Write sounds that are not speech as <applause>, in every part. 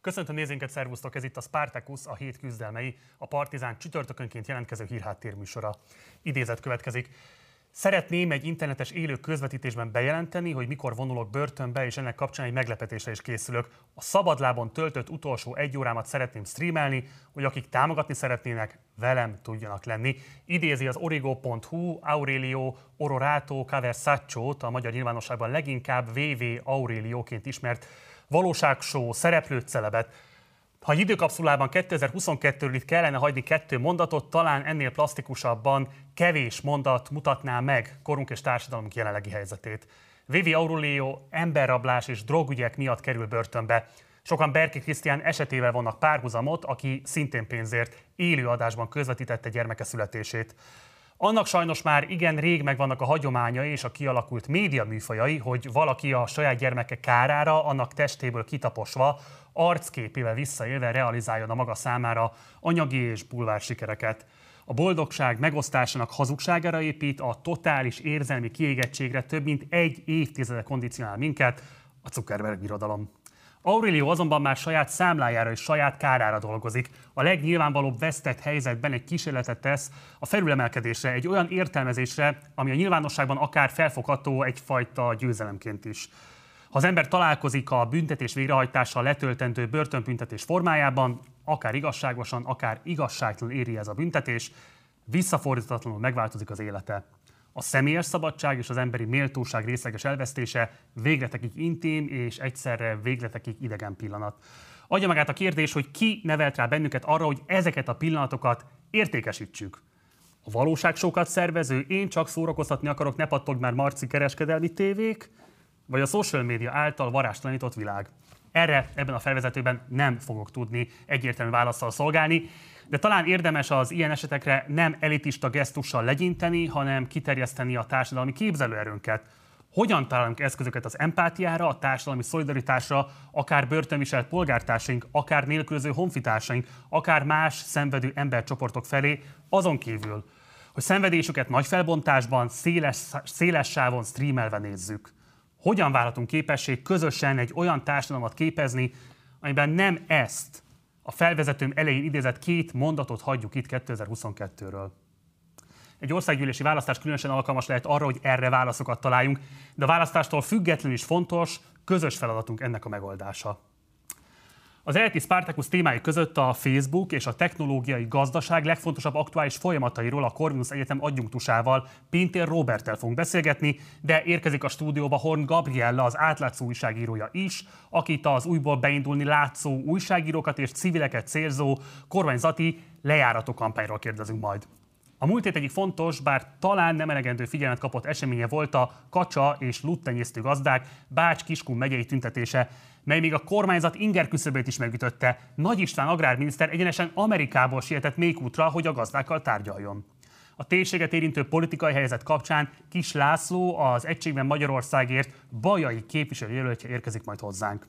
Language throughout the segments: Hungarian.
Köszöntöm nézőinket, szervusztok! Ez itt a Spartacus, a hét küzdelmei, a Partizán csütörtökönként jelentkező hírháttérműsora. Idézet következik. Szeretném egy internetes élő közvetítésben bejelenteni, hogy mikor vonulok börtönbe, és ennek kapcsán egy meglepetésre is készülök. A szabadlábon töltött utolsó egy órámat szeretném streamelni, hogy akik támogatni szeretnének, velem tudjanak lenni. Idézi az origo.hu Aurelio Ororato Caversaccio, a magyar nyilvánosságban leginkább VV Aurelioként ismert valóságshow szereplőt, celebet. Ha egy időkapszulában 2022-ről itt kellene hagyni kettő mondatot, talán ennél plastikusabban kevés mondat mutatná meg korunk és társadalmunk jelenlegi helyzetét. Vivi Aurelio emberrablás és drogügyek miatt kerül börtönbe. Sokan Berki Krisztián esetével vannak párhuzamot, aki szintén pénzért élő adásban közvetítette gyermeke születését. Annak sajnos már igen rég megvannak a hagyományai és a kialakult média műfajai, hogy valaki a saját gyermeke kárára, annak testéből kitaposva, arcképével visszaélve realizáljon a maga számára anyagi és bulvár sikereket. A boldogság megosztásának hazugságára épít, a totális érzelmi kiégettségre több mint egy évtizede kondicionál minket, a Zuckerberg irodalom. Aurelio azonban már saját számlájára és saját kárára dolgozik. A legnyilvánvalóbb vesztett helyzetben egy kísérletet tesz a felülemelkedésre, egy olyan értelmezésre, ami a nyilvánosságban akár felfogható egyfajta győzelemként is. Ha az ember találkozik a büntetés végrehajtással letöltendő börtönbüntetés formájában, akár igazságosan, akár igazságtalan éri ez a büntetés, visszafordítatlanul megváltozik az élete. A személyes szabadság és az emberi méltóság részleges elvesztése végletekig intim és egyszerre végletekig idegen pillanat. Adja magát a kérdés, hogy ki nevelt rá bennünket arra, hogy ezeket a pillanatokat értékesítsük. A valóságsókat szervező, én csak szórakoztatni akarok, ne pattog már Marci kereskedelmi tévék, vagy a social média által varástalanított világ. Erre ebben a felvezetőben nem fogok tudni egyértelmű válaszsal szolgálni, de talán érdemes az ilyen esetekre nem elitista gesztussal legyinteni, hanem kiterjeszteni a társadalmi képzelőerőnket. Hogyan találunk eszközöket az empátiára, a társadalmi szolidaritásra, akár börtönviselt polgártársaink, akár nélkülöző honfitársaink, akár más szenvedő embercsoportok felé, azon kívül, hogy szenvedésüket nagy felbontásban, széles, széles sávon streamelve nézzük. Hogyan válhatunk képesség közösen egy olyan társadalmat képezni, amiben nem ezt a felvezetőm elején idézett két mondatot hagyjuk itt 2022-ről. Egy országgyűlési választás különösen alkalmas lehet arra, hogy erre válaszokat találjunk, de a választástól függetlenül is fontos, közös feladatunk ennek a megoldása. Az ELTI Spartacus témái között a Facebook és a technológiai gazdaság legfontosabb aktuális folyamatairól a Corvinus Egyetem adjunktusával, Pintér Roberttel fogunk beszélgetni, de érkezik a stúdióba Horn Gabriella, az átlátszó újságírója is, akit az újból beindulni látszó újságírókat és civileket célzó kormányzati lejárató kampányról kérdezünk majd. A múlt hét egyik fontos, bár talán nem elegendő figyelmet kapott eseménye volt a kacsa és luttenyésztő gazdák Bács-Kiskun megyei tüntetése, mely még a kormányzat inger küszöbét is megütötte. Nagy István agrárminiszter egyenesen Amerikából sietett még útra, hogy a gazdákkal tárgyaljon. A térséget érintő politikai helyzet kapcsán Kis László, az Egységben Magyarországért bajai képviselőjelöltje érkezik majd hozzánk.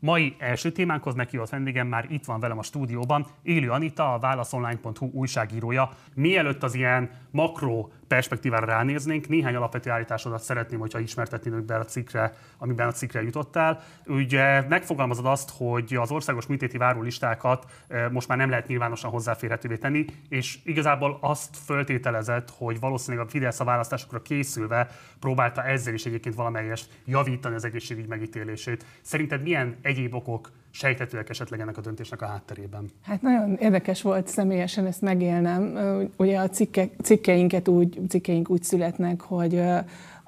Mai első témánkhoz meghívott vendégem már itt van velem a stúdióban, Élő Anita, a válaszonline.hu újságírója. Mielőtt az ilyen makro perspektívára ránéznénk, néhány alapvető állításodat szeretném, hogyha ismertetnénk be a cikkre, amiben a cikkre jutottál. Ugye megfogalmazod azt, hogy az országos műtéti várólistákat eh, most már nem lehet nyilvánosan hozzáférhetővé tenni, és igazából azt föltételezett, hogy valószínűleg a Fidesz a választásokra készülve próbálta ezzel is egyébként valamelyest javítani az egészségügy megítélését. Szerinted milyen egyéb okok sejthetőek esetleg ennek a döntésnek a hátterében? Hát nagyon érdekes volt személyesen ezt megélnem. Ugye a cikke, cikkeinket úgy, cikkeink úgy születnek, hogy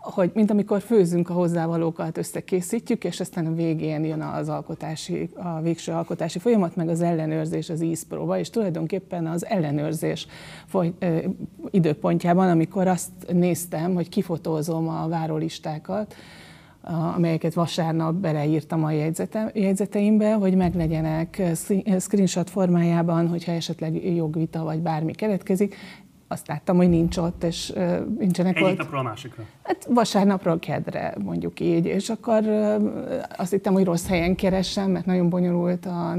hogy mint amikor főzünk a hozzávalókat, összekészítjük, és aztán a végén jön az alkotási, a végső alkotási folyamat, meg az ellenőrzés, az ízpróba, és tulajdonképpen az ellenőrzés foly, ö, időpontjában, amikor azt néztem, hogy kifotózom a várólistákat, amelyeket vasárnap beleírtam a jegyzeteimbe, hogy meglegyenek screenshot formájában, hogyha esetleg jogvita vagy bármi keletkezik, azt láttam, hogy nincs ott, és nincsenek Egyik ott. napról a másikra? Hát vasárnapról kedre, mondjuk így, és akkor azt hittem, hogy rossz helyen keresem, mert nagyon bonyolult a,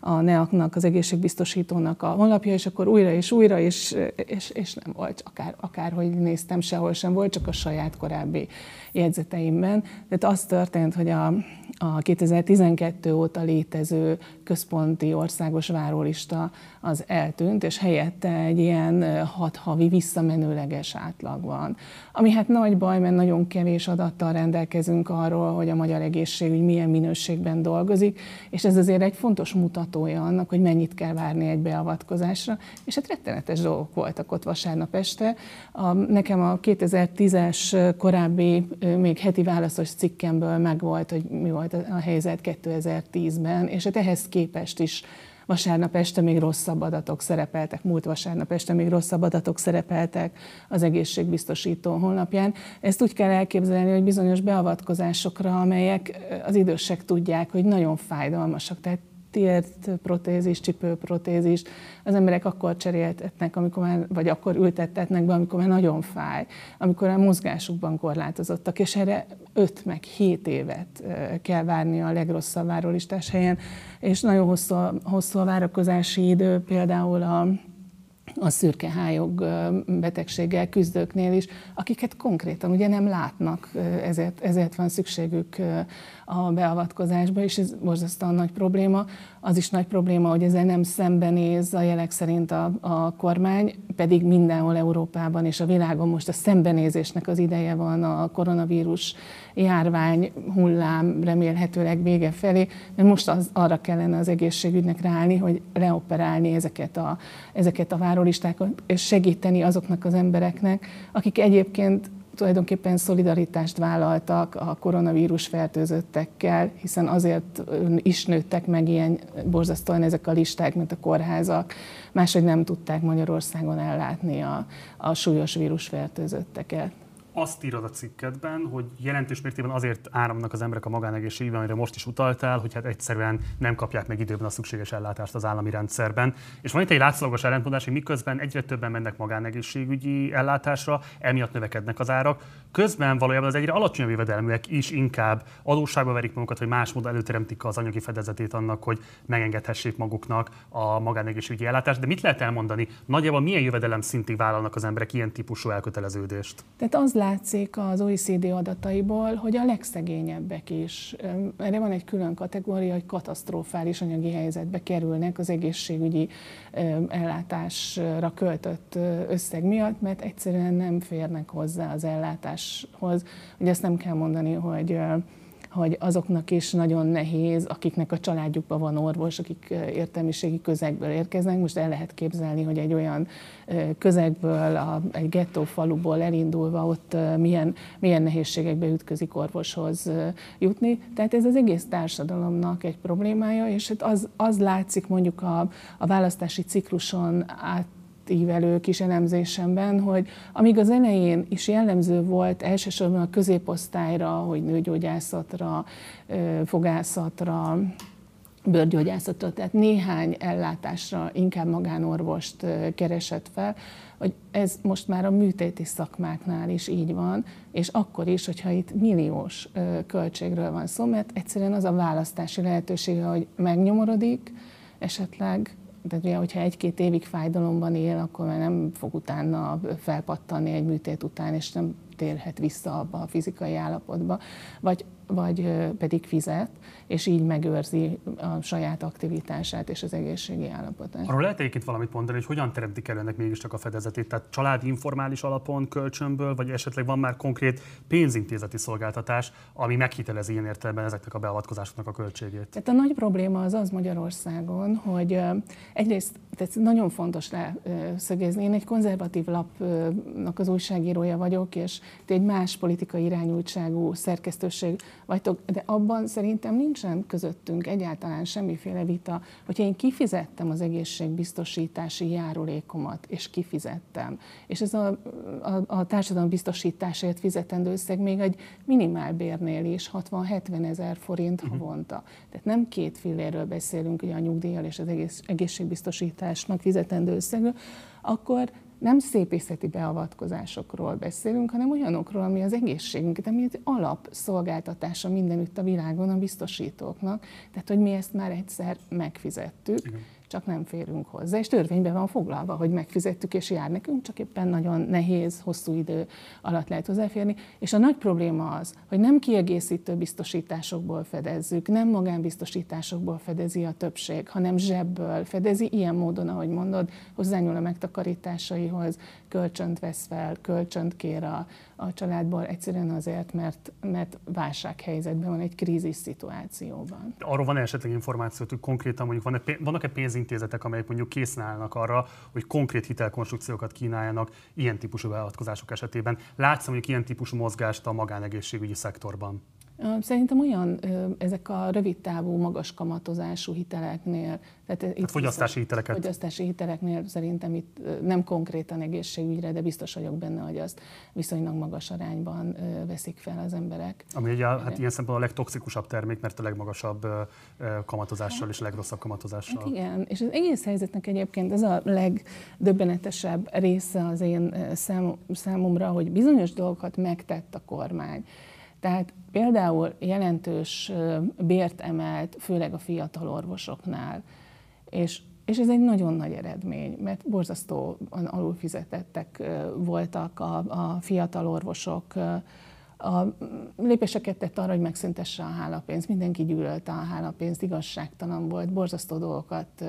a NEAK-nak, az egészségbiztosítónak a honlapja, és akkor újra és újra, és, és, és nem volt, akár, akárhogy néztem, sehol sem volt, csak a saját korábbi jegyzeteimben. Tehát az történt, hogy a, a 2012 óta létező központi országos várólista az eltűnt, és helyette egy ilyen hat havi visszamenőleges átlag van. Ami hát nagy baj, mert nagyon kevés adattal rendelkezünk arról, hogy a magyar egészségügy milyen minőségben dolgozik, és ez azért egy fontos mutatója annak, hogy mennyit kell várni egy beavatkozásra, és hát rettenetes dolgok voltak ott vasárnap este. A, nekem a 2010-es korábbi, még heti válaszos cikkemből megvolt, hogy mi volt a helyzet 2010-ben, és hát ehhez képest is vasárnap este még rosszabb adatok szerepeltek, múlt vasárnap este még rosszabb adatok szerepeltek az egészségbiztosító honlapján. Ezt úgy kell elképzelni, hogy bizonyos beavatkozásokra, amelyek az idősek tudják, hogy nagyon fájdalmasak, tehát tért protézis, csipőprotézis, az emberek akkor cseréltetnek, amikor már, vagy akkor ültettetnek be, amikor már nagyon fáj, amikor a mozgásukban korlátozottak, és erre 5 meg 7 évet kell várni a legrosszabb várólistás helyen, és nagyon hosszú, hosszú a várakozási idő, például a a szürkehályog betegséggel küzdőknél is, akiket konkrétan ugye nem látnak, ezért, ezért van szükségük a beavatkozásba, és ez borzasztóan nagy probléma. Az is nagy probléma, hogy ezzel nem szembenéz a jelek szerint a, a kormány, pedig mindenhol Európában és a világon most a szembenézésnek az ideje van a koronavírus járvány hullám remélhetőleg vége felé, mert most az, arra kellene az egészségügynek ráállni, hogy reoperálni ezeket a, ezeket a várólistákat, és segíteni azoknak az embereknek, akik egyébként tulajdonképpen szolidaritást vállaltak a koronavírus fertőzöttekkel, hiszen azért is nőttek meg ilyen borzasztóan ezek a listák, mint a kórházak, máshogy nem tudták Magyarországon ellátni a, a súlyos vírusfertőzötteket azt írod a cikkedben, hogy jelentős mértékben azért áramnak az emberek a magánegészségügyben, amire most is utaltál, hogy hát egyszerűen nem kapják meg időben a szükséges ellátást az állami rendszerben. És van itt egy látszalagos ellentmondás, hogy miközben egyre többen mennek magánegészségügyi ellátásra, emiatt növekednek az árak, közben valójában az egyre alacsonyabb jövedelműek is inkább adósságba verik magukat, hogy más módon előteremtik az anyagi fedezetét annak, hogy megengedhessék maguknak a magánegészségügyi ellátást. De mit lehet elmondani? Nagyjából milyen jövedelem szintig vállalnak az emberek ilyen típusú elköteleződést? Tehát az látszik az OECD adataiból, hogy a legszegényebbek is, erre van egy külön kategória, hogy katasztrofális anyagi helyzetbe kerülnek az egészségügyi ellátásra költött összeg miatt, mert egyszerűen nem férnek hozzá az ellátáshoz. Ugye ezt nem kell mondani, hogy hogy azoknak is nagyon nehéz, akiknek a családjukban van orvos, akik értelmiségi közegből érkeznek. Most el lehet képzelni, hogy egy olyan közegből, a, egy gettó faluból elindulva ott milyen, milyen nehézségekbe ütközik orvoshoz jutni. Tehát ez az egész társadalomnak egy problémája, és hát az, az látszik mondjuk a, a választási cikluson át átívelő kis elemzésemben, hogy amíg az elején is jellemző volt elsősorban a középosztályra, hogy nőgyógyászatra, fogászatra, bőrgyógyászatra, tehát néhány ellátásra inkább magánorvost keresett fel, hogy ez most már a műtéti szakmáknál is így van, és akkor is, hogyha itt milliós költségről van szó, mert egyszerűen az a választási lehetősége, hogy megnyomorodik, esetleg de ugye, hogyha egy-két évig fájdalomban él, akkor már nem fog utána felpattanni egy műtét után, és nem térhet vissza abba a fizikai állapotba, vagy, vagy pedig fizet, és így megőrzi a saját aktivitását és az egészségi állapotát. Arról lehet egyébként valamit mondani, hogy hogyan teremtik el ennek mégiscsak a fedezetét? Tehát családi informális alapon, kölcsönből, vagy esetleg van már konkrét pénzintézeti szolgáltatás, ami meghitelezi ilyen értelemben ezeknek a beavatkozásoknak a költségét? Tehát a nagy probléma az az Magyarországon, hogy egyrészt tehát nagyon fontos leszögezni, én egy konzervatív lapnak az újságírója vagyok, és egy más politikai irányultságú szerkesztőség vagytok, de abban szerintem nincsen közöttünk egyáltalán semmiféle vita, hogyha én kifizettem az egészségbiztosítási járulékomat, és kifizettem, és ez a, a, a társadalom biztosításért fizetendő összeg még egy minimálbérnél is 60-70 ezer forint uh-huh. havonta. Tehát nem két filléről beszélünk, ugye a nyugdíjjal és az egész, egészségbiztosításnak fizetendő összegről, akkor nem szépészeti beavatkozásokról beszélünk, hanem olyanokról, ami az egészségünket, ami egy alapszolgáltatása mindenütt a világon a biztosítóknak. Tehát, hogy mi ezt már egyszer megfizettük, Igen. Csak nem férünk hozzá, és törvényben van foglalva, hogy megfizettük és jár nekünk, csak éppen nagyon nehéz, hosszú idő alatt lehet hozzáférni. És a nagy probléma az, hogy nem kiegészítő biztosításokból fedezzük, nem magánbiztosításokból fedezi a többség, hanem zsebből fedezi, ilyen módon, ahogy mondod, hozzányúl a megtakarításaihoz, kölcsönt vesz fel, kölcsönt kér a, a családból, egyszerűen azért, mert, mert válsághelyzetben van egy krízis szituációban. Arról van esetleg információ, hogy konkrétan mondjuk vannak-e pénzintézetek, amelyek mondjuk készen állnak arra, hogy konkrét hitelkonstrukciókat kínáljanak ilyen típusú beavatkozások esetében? Látsz mondjuk ilyen típusú mozgást a magánegészségügyi szektorban? Szerintem olyan ezek a rövid távú, magas kamatozású hiteleknél. Tehát itt hát fogyasztási hiteleket. Fogyasztási hiteleknél szerintem itt nem konkrétan egészségügyre, de biztos vagyok benne, hogy azt viszonylag magas arányban veszik fel az emberek. Ami ugye hát ilyen szempontból a legtoxikusabb termék, mert a legmagasabb kamatozással és a legrosszabb kamatozással. Hát igen, és az egész helyzetnek egyébként ez a legdöbbenetesebb része az én számomra, hogy bizonyos dolgokat megtett a kormány. Tehát például jelentős bért emelt, főleg a fiatal orvosoknál, és, és ez egy nagyon nagy eredmény, mert borzasztóan alulfizetettek voltak a, a fiatal orvosok, a lépéseket tett arra, hogy megszüntesse a hálapénzt. Mindenki gyűlölte a hálapénzt, igazságtalan volt, borzasztó dolgokat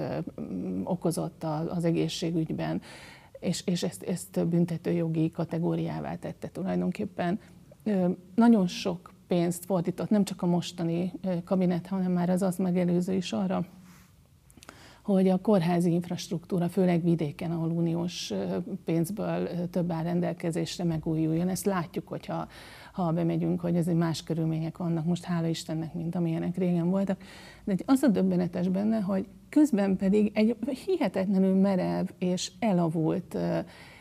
okozott az egészségügyben, és, és ezt, ezt büntetőjogi kategóriává tette tulajdonképpen nagyon sok pénzt fordított, nem csak a mostani kabinet, hanem már az azt megelőző is arra, hogy a kórházi infrastruktúra, főleg vidéken, ahol uniós pénzből több áll rendelkezésre megújuljon. Ezt látjuk, hogyha ha bemegyünk, hogy egy más körülmények vannak most, hála Istennek, mint amilyenek régen voltak. De az a döbbenetes benne, hogy közben pedig egy hihetetlenül merev és elavult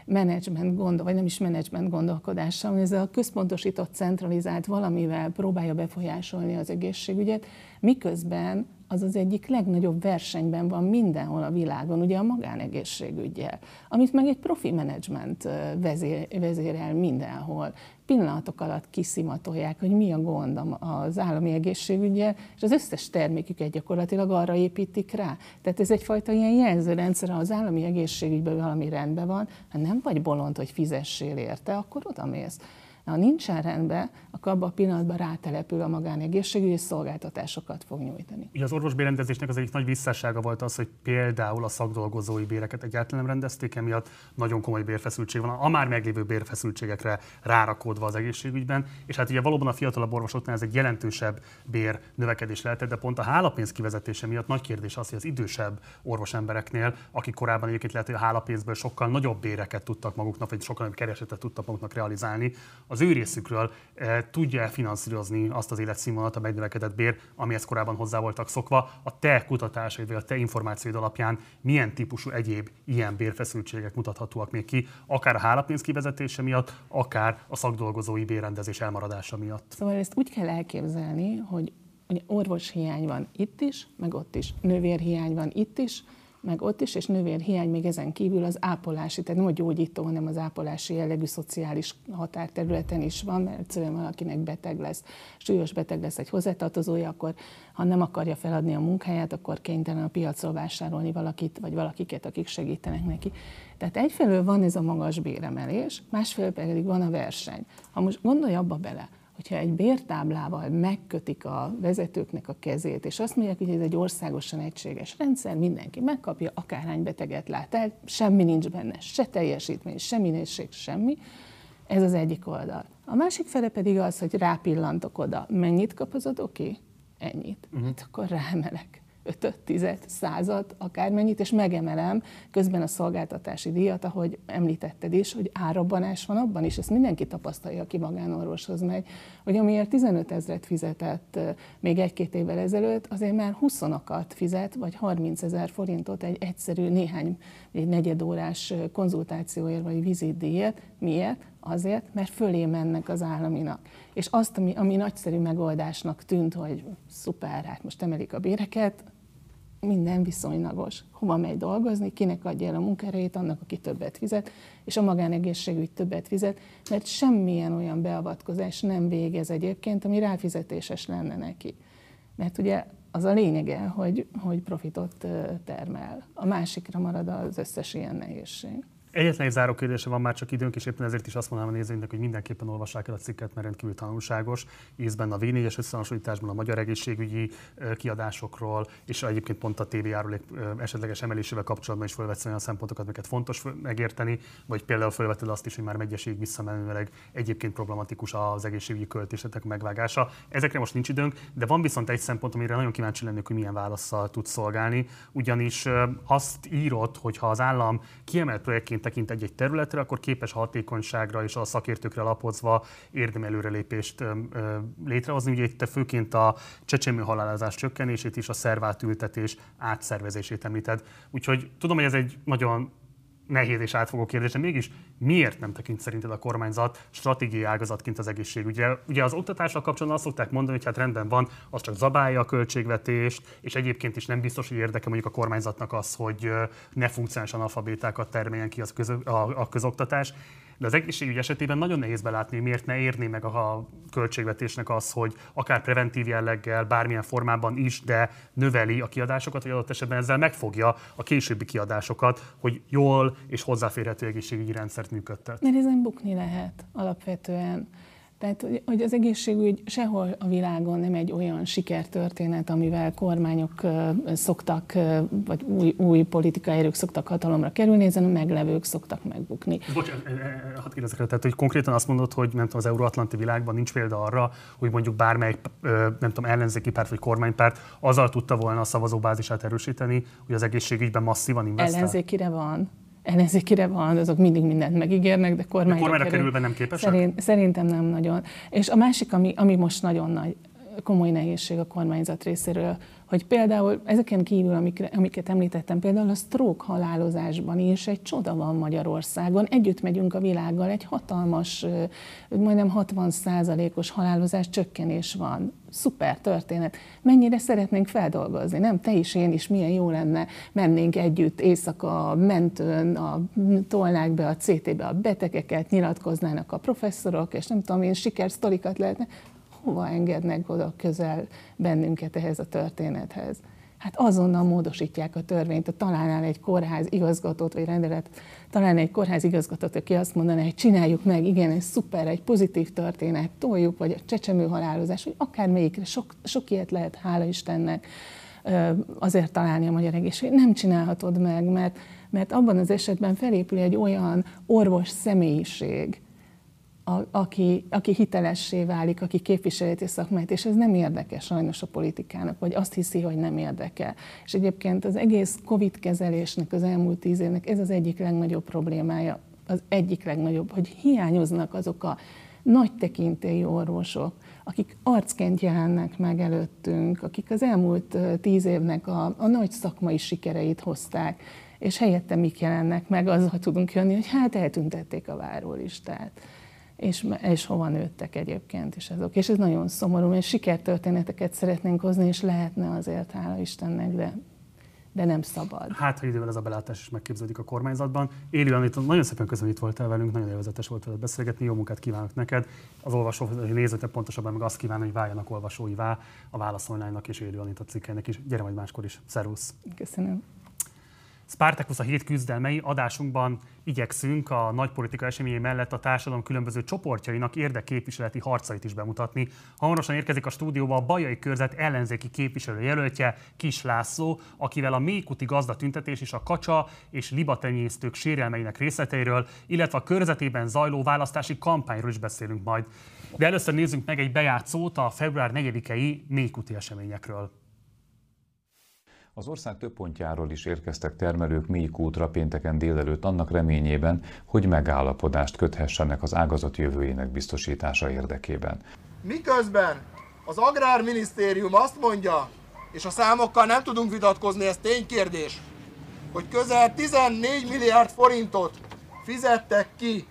menedzsment gondol, vagy nem is menedzsment gondolkodással, hogy ez a központosított, centralizált valamivel próbálja befolyásolni az egészségügyet, miközben az az egyik legnagyobb versenyben van mindenhol a világon, ugye a magánegészségügyel, amit meg egy profi menedzsment vezér, vezérel mindenhol. Pillanatok alatt kiszimatolják, hogy mi a gond az állami egészségügyel, és az összes terméküket gyakorlatilag arra építik rá. Tehát ez egyfajta ilyen jelzőrendszer, ha az állami egészségügyben valami rendben van, ha nem vagy bolond, hogy fizessél érte, akkor oda mész. Ha nincsen rendben, akkor abban a pillanatban rátelepül a magánegészségügyi és szolgáltatásokat fog nyújtani. Ugye az orvosbérendezésnek az egyik nagy visszássága volt az, hogy például a szakdolgozói béreket egyáltalán nem rendezték, emiatt nagyon komoly bérfeszültség van, a már meglévő bérfeszültségekre rárakodva az egészségügyben, és hát ugye valóban a fiatalabb orvosoknál ez egy jelentősebb bér növekedés lehetett, de pont a hálapénz kivezetése miatt nagy kérdés az, hogy az idősebb orvosembereknél, akik korábban egyébként lehet, hogy a hálapénzből sokkal nagyobb béreket tudtak maguknak, vagy sokkal nagyobb keresetet tudtak maguknak realizálni, az ő részükről e, tudja finanszírozni azt az életszínvonalat, a megnövekedett bér, amihez korábban hozzá voltak szokva. A te kutatásaid, vagy a te információid alapján milyen típusú egyéb ilyen bérfeszültségek mutathatóak még ki, akár a hálapénz kivezetése miatt, akár a szakdolgozói bérrendezés elmaradása miatt. Szóval ezt úgy kell elképzelni, hogy orvoshiány van itt is, meg ott is, nővérhiány van itt is, meg ott is, és növérhiány még ezen kívül az ápolási, tehát nem a gyógyító, hanem az ápolási jellegű szociális határterületen is van, mert egyszerűen valakinek beteg lesz, súlyos beteg lesz egy hozzátartozója, akkor ha nem akarja feladni a munkáját, akkor kénytelen a piacról vásárolni valakit, vagy valakiket, akik segítenek neki. Tehát egyfelől van ez a magas béremelés, másfelől pedig van a verseny. Ha most gondolj abba bele, hogyha egy bértáblával megkötik a vezetőknek a kezét, és azt mondják, hogy ez egy országosan egységes rendszer, mindenki megkapja, akárhány beteget lát el, semmi nincs benne, se teljesítmény, se minőség, semmi, ez az egyik oldal. A másik fele pedig az, hogy rápillantok oda, mennyit kap az adóki? Ennyit. Uh-huh. Hát akkor ráemelek ötöt, tizet, százat, akármennyit, és megemelem közben a szolgáltatási díjat, ahogy említetted is, hogy árabbanás van abban is, ezt mindenki tapasztalja, aki magánorvoshoz megy, hogy amiért 15 ezret fizetett még egy-két évvel ezelőtt, azért már 20 fizet, vagy 30 ezer forintot egy egyszerű néhány, egy negyedórás konzultációért, vagy vizitdíjat. Miért? Azért, mert fölé mennek az államinak. És azt, ami, ami nagyszerű megoldásnak tűnt, hogy szuper, hát most emelik a béreket, minden viszonylagos. Hova megy dolgozni, kinek adja el a munkerejét, annak, aki többet fizet, és a magánegészségügy többet fizet, mert semmilyen olyan beavatkozás nem végez egyébként, ami ráfizetéses lenne neki. Mert ugye az a lényege, hogy, hogy profitot termel. A másikra marad az összes ilyen nehézség. Egyetlen egy záró kérdése van már csak időnk, és éppen ezért is azt mondanám a nézőinknek, hogy mindenképpen olvassák el a cikket, mert rendkívül tanulságos. Ízben a V4-es összehasonlításban, a magyar egészségügyi kiadásokról, és egyébként pont a TV járulék esetleges emelésével kapcsolatban is felvetsz olyan szempontokat, amiket fontos megérteni, vagy például felveted azt is, hogy már megyeség visszamenőleg egyébként problematikus az egészségügyi költésetek megvágása. Ezekre most nincs időnk, de van viszont egy szempont, amire nagyon kíváncsi lennék, hogy milyen válaszsal tud szolgálni, ugyanis azt írott, hogy ha az állam kiemelt projektként tekint egy-egy területre, akkor képes hatékonyságra és a szakértőkre lapozva érdemi előrelépést létrehozni. Ugye itt főként a csecsemő halálozás csökkenését és a szervátültetés átszervezését említed. Úgyhogy tudom, hogy ez egy nagyon nehéz és átfogó kérdés, de mégis miért nem tekint szerinted a kormányzat stratégiai ágazatként az egészségügyre? Ugye az oktatással kapcsolatban azt szokták mondani, hogy hát rendben van, az csak zabálja a költségvetést, és egyébként is nem biztos, hogy érdeke mondjuk a kormányzatnak az, hogy ne funkcionális analfabétákat termeljen ki az köz, a, a közoktatás. De az egészségügy esetében nagyon nehéz belátni, miért ne érné meg a költségvetésnek az, hogy akár preventív jelleggel, bármilyen formában is, de növeli a kiadásokat, vagy adott esetben ezzel megfogja a későbbi kiadásokat, hogy jól és hozzáférhető egészségügyi rendszert működtet. Mert ezen bukni lehet alapvetően. Tehát, hogy az egészségügy sehol a világon nem egy olyan sikertörténet, amivel kormányok szoktak, vagy új, új politikai erők szoktak hatalomra kerülni, ezen a meglevők szoktak megbukni. Bocsánat, hadd kérdezek tehát, hogy konkrétan azt mondod, hogy nem tudom, az euróatlanti világban nincs példa arra, hogy mondjuk bármelyik, nem tudom, ellenzéki párt vagy kormánypárt azzal tudta volna a szavazóbázisát erősíteni, hogy az egészségügyben masszívan investál? Ellenzékire van ellenzékire van, azok mindig mindent megígérnek, de kormányra, de kormányra kerül, nem képesek? Szerint, szerintem nem nagyon. És a másik, ami, ami most nagyon nagy, komoly nehézség a kormányzat részéről, hogy például ezeken kívül, amikre, amiket említettem, például a stroke halálozásban is egy csoda van Magyarországon. Együtt megyünk a világgal, egy hatalmas, majdnem 60 os halálozás csökkenés van. Szuper történet. Mennyire szeretnénk feldolgozni, nem? Te is, én is, milyen jó lenne, mennénk együtt éjszaka mentőn, a, tolnák be a CT-be a betegeket, nyilatkoznának a professzorok, és nem tudom én, sikersztorikat lehetne hova engednek oda közel bennünket ehhez a történethez? Hát azonnal módosítják a törvényt, találnál egy kórház igazgatót, vagy rendelet, találnál egy kórház igazgatót, aki azt mondaná, hogy csináljuk meg, igen, ez szuper, egy pozitív történet, toljuk, vagy a csecsemő halálozás, vagy akármelyikre, sok, sok ilyet lehet, hála Istennek, azért találni a magyar egészség. Nem csinálhatod meg, mert, mert abban az esetben felépül egy olyan orvos személyiség, a, aki, aki hitelessé válik, aki képviseleti szakmát, és ez nem érdekes sajnos a politikának, vagy azt hiszi, hogy nem érdekel. És egyébként az egész Covid kezelésnek az elmúlt tíz évnek ez az egyik legnagyobb problémája, az egyik legnagyobb, hogy hiányoznak azok a nagy tekintélyű orvosok, akik arcként jelennek meg előttünk, akik az elmúlt tíz évnek a, a nagy szakmai sikereit hozták, és helyette mik jelennek meg, azzal tudunk jönni, hogy hát eltüntették a várólistát és, és hova nőttek egyébként is azok. És ez nagyon szomorú, mert sikertörténeteket szeretnénk hozni, és lehetne azért, hála Istennek, de de nem szabad. Hát, ha idővel ez a belátás is megképződik a kormányzatban. Éli Anita, nagyon szépen köszönöm, itt voltál velünk, nagyon élvezetes volt veled beszélgetni, jó munkát kívánok neked. Az olvasó, hogy nézőtek pontosabban meg azt kívánok, hogy váljanak olvasóivá a Válasz Online-nak és Éli Anita cikkeinek is. Gyere majd máskor is. Szervusz! Köszönöm. Spartacus a hét küzdelmei adásunkban igyekszünk a nagy politika eseményei mellett a társadalom különböző csoportjainak érdekképviseleti harcait is bemutatni. Hamarosan érkezik a stúdióba a Bajai Körzet ellenzéki képviselőjelöltje Kis László, akivel a Mékuti gazdatüntetés és a kacsa és libatenyésztők sérelmeinek részleteiről, illetve a körzetében zajló választási kampányról is beszélünk majd. De először nézzünk meg egy bejátszót a február 4-i Mékuti eseményekről. Az ország több pontjáról is érkeztek termelők Mékútra pénteken délelőtt annak reményében, hogy megállapodást köthessenek az ágazat jövőjének biztosítása érdekében. Miközben az Agrárminisztérium azt mondja, és a számokkal nem tudunk vitatkozni, ez ténykérdés, hogy közel 14 milliárd forintot fizettek ki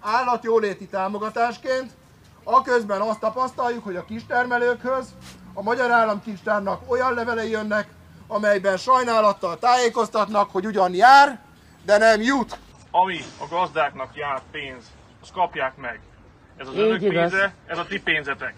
állatjóléti támogatásként, aközben azt tapasztaljuk, hogy a kistermelőkhöz a Magyar Államkincstárnak olyan levelei jönnek, amelyben sajnálattal tájékoztatnak, hogy ugyan jár, de nem jut. Ami a gazdáknak jár pénz, azt kapják meg. Ez az Így önök igaz. pénze, ez a ti pénzetek.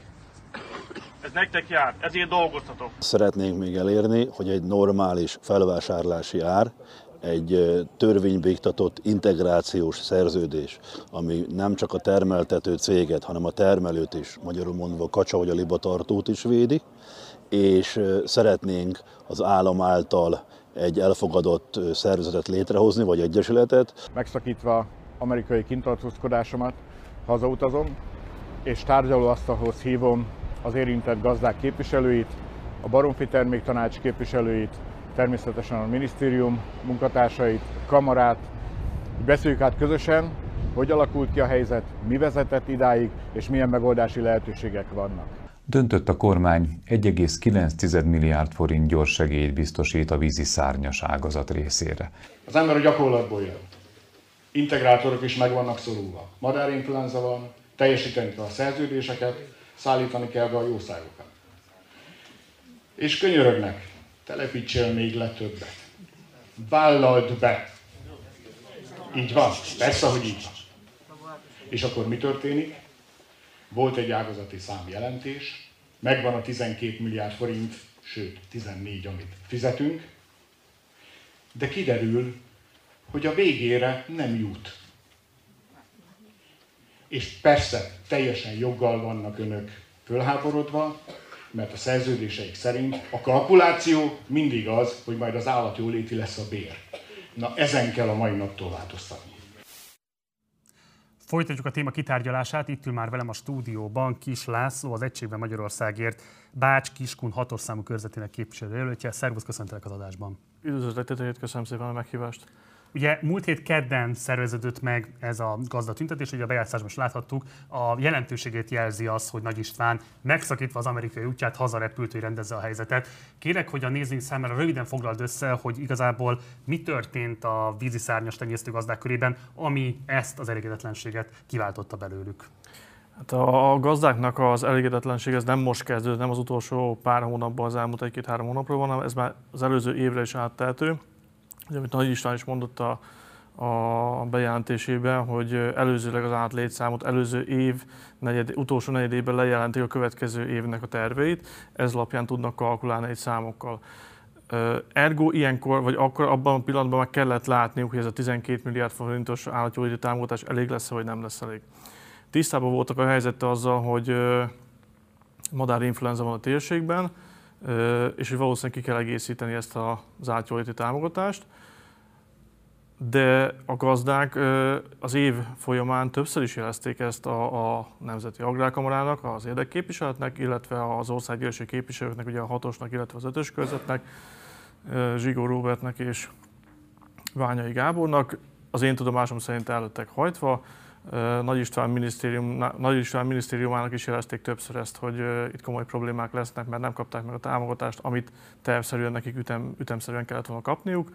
Ez nektek jár, ezért dolgoztatok. Szeretnénk még elérni, hogy egy normális felvásárlási ár, egy törvénybe iktatott integrációs szerződés, ami nem csak a termeltető céget, hanem a termelőt is, magyarul mondva a kacsa vagy a libatartót is védi, és szeretnénk az állam által egy elfogadott szervezetet létrehozni, vagy egyesületet. Megszakítva amerikai kintartózkodásomat hazautazom, és tárgyalóasztalhoz hívom az érintett gazdák képviselőit, a Baromfi Terméktanács képviselőit, természetesen a minisztérium munkatársait, kamarát, beszéljük át közösen, hogy alakult ki a helyzet, mi vezetett idáig, és milyen megoldási lehetőségek vannak. Döntött a kormány 1,9 milliárd forint gyors segélyt biztosít a vízi szárnyas ágazat részére. Az ember a gyakorlatból jön. Integrátorok is meg vannak szorulva. Madárinfluenza van, teljesíteni kell a szerződéseket, szállítani kell be a jószágokat. És könyörögnek, telepítsél még le többet. Vállald be. Így van, persze, hogy így van. És akkor mi történik? Volt egy ágazati számjelentés, megvan a 12 milliárd forint, sőt 14, amit fizetünk, de kiderül, hogy a végére nem jut. És persze, teljesen joggal vannak önök fölháborodva, mert a szerződéseik szerint a kalkuláció mindig az, hogy majd az állatjóléti lesz a bér. Na ezen kell a mai naptól változtatni. Folytatjuk a téma kitárgyalását. Itt ül már velem a stúdióban Kis László, az Egységben Magyarországért Bács Kiskun hatos számú körzetének képviselőjelöltje. Szervusz, köszöntelek az adásban. Üdvözletet, köszönöm szépen a meghívást. Ugye múlt hét kedden szerveződött meg ez a gazdatüntetés, ugye a bejátszásban is láthattuk, a jelentőségét jelzi az, hogy Nagy István megszakítva az amerikai útját hazarepült, hogy rendezze a helyzetet. Kérek, hogy a nézőink számára röviden foglald össze, hogy igazából mi történt a vízi szárnyas tenyésztő gazdák körében, ami ezt az elégedetlenséget kiváltotta belőlük. Hát a gazdáknak az elégedetlenség ez nem most kezdődött, nem az utolsó pár hónapban, az elmúlt egy-két-három hónapról van, hanem ez már az előző évre is átteltő. Ugye, amit Nagy István is mondott a, a bejelentésében, hogy előzőleg az átlétszámot előző év negyed, utolsó negyedében lejelentik a következő évnek a terveit, ez alapján tudnak kalkulálni egy számokkal. Ergo ilyenkor, vagy akkor abban a pillanatban meg kellett látniuk, hogy ez a 12 milliárd forintos állatjóléti támogatás elég lesz, vagy nem lesz elég. Tisztában voltak a helyzettel azzal, hogy madárinfluenza van a térségben, és hogy valószínűleg ki kell egészíteni ezt az átjóléti támogatást. De a gazdák az év folyamán többször is jelezték ezt a, a Nemzeti Agrárkamarának, az érdekképviseletnek, illetve az országgyűlési képviselőknek, ugye a hatosnak, illetve az ötös körzetnek, Zsigó Robertnek és Ványai Gábornak. Az én tudomásom szerint el lettek hajtva, nagy István, minisztérium, Nagy István minisztériumának is jelezték többször ezt, hogy itt komoly problémák lesznek, mert nem kapták meg a támogatást, amit tervszerűen nekik ütem, ütemszerűen kellett volna kapniuk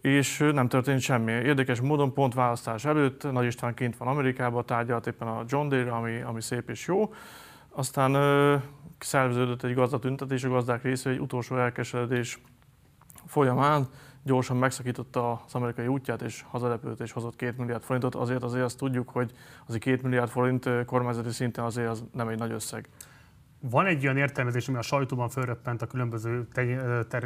és nem történt semmi. Érdekes módon pont választás előtt Nagy István kint van Amerikában, tárgyalt éppen a John Deere, ami, ami szép és jó. Aztán ö, szerveződött egy gazdatüntetés a gazdák részéről, egy utolsó elkeseredés folyamán gyorsan megszakította az amerikai útját, és hazarepült, és hozott két milliárd forintot. Azért azért azt tudjuk, hogy az két milliárd forint kormányzati szinten azért az nem egy nagy összeg. Van egy olyan értelmezés, ami a sajtóban fölröppent a különböző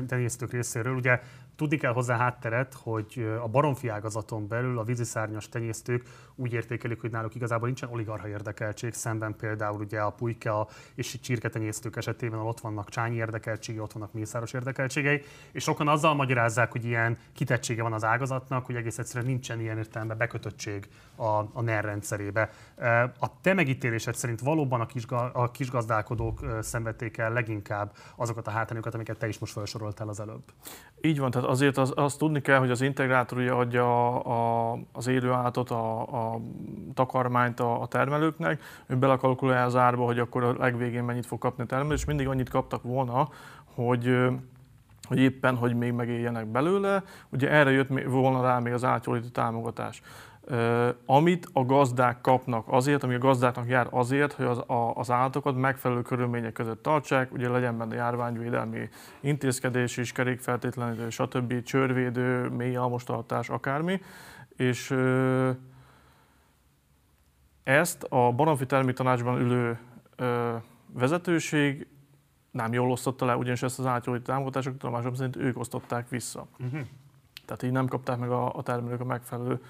tenyésztők részéről. Ugye Tudni kell hozzá hátteret, hogy a baromfi ágazaton belül a víziszárnyas tenyésztők úgy értékelik, hogy náluk igazából nincsen oligarha érdekeltség, szemben például ugye a pulyka és csirketenyésztők esetében ott vannak csányi érdekeltségei, ott vannak mészáros érdekeltségei, és sokan azzal magyarázzák, hogy ilyen kitettsége van az ágazatnak, hogy egész egyszerűen nincsen ilyen értelemben bekötöttség a, a NER rendszerébe. A te megítélésed szerint valóban a, kisga, a kisgazdálkodók szenvedték el leginkább azokat a hátrányokat, amiket te is most felsoroltál az előbb? Így van, tehát azért az, tudni kell, hogy az integrátor ugye adja a, a, az élőállatot, a, a takarmányt a, a termelőknek, ő belekalkulálja az árba, hogy akkor a legvégén mennyit fog kapni a termelő, és mindig annyit kaptak volna, hogy hogy éppen, hogy még megéljenek belőle. Ugye erre jött volna rá még az átjóléti támogatás amit a gazdák kapnak azért, ami a gazdáknak jár azért, hogy az, a, az állatokat megfelelő körülmények között tartsák, ugye legyen benne járványvédelmi intézkedés is, kerékfeltétlenítő, stb., csörvédő, mély almostartás, akármi, és ezt a Baromfi Terméktanácsban ülő vezetőség nem jól osztotta le, ugyanis ezt az átjólító támogatásokat tudomásom szerint ők osztották vissza. Uh-huh. Tehát így nem kapták meg a, a termelők a megfelelő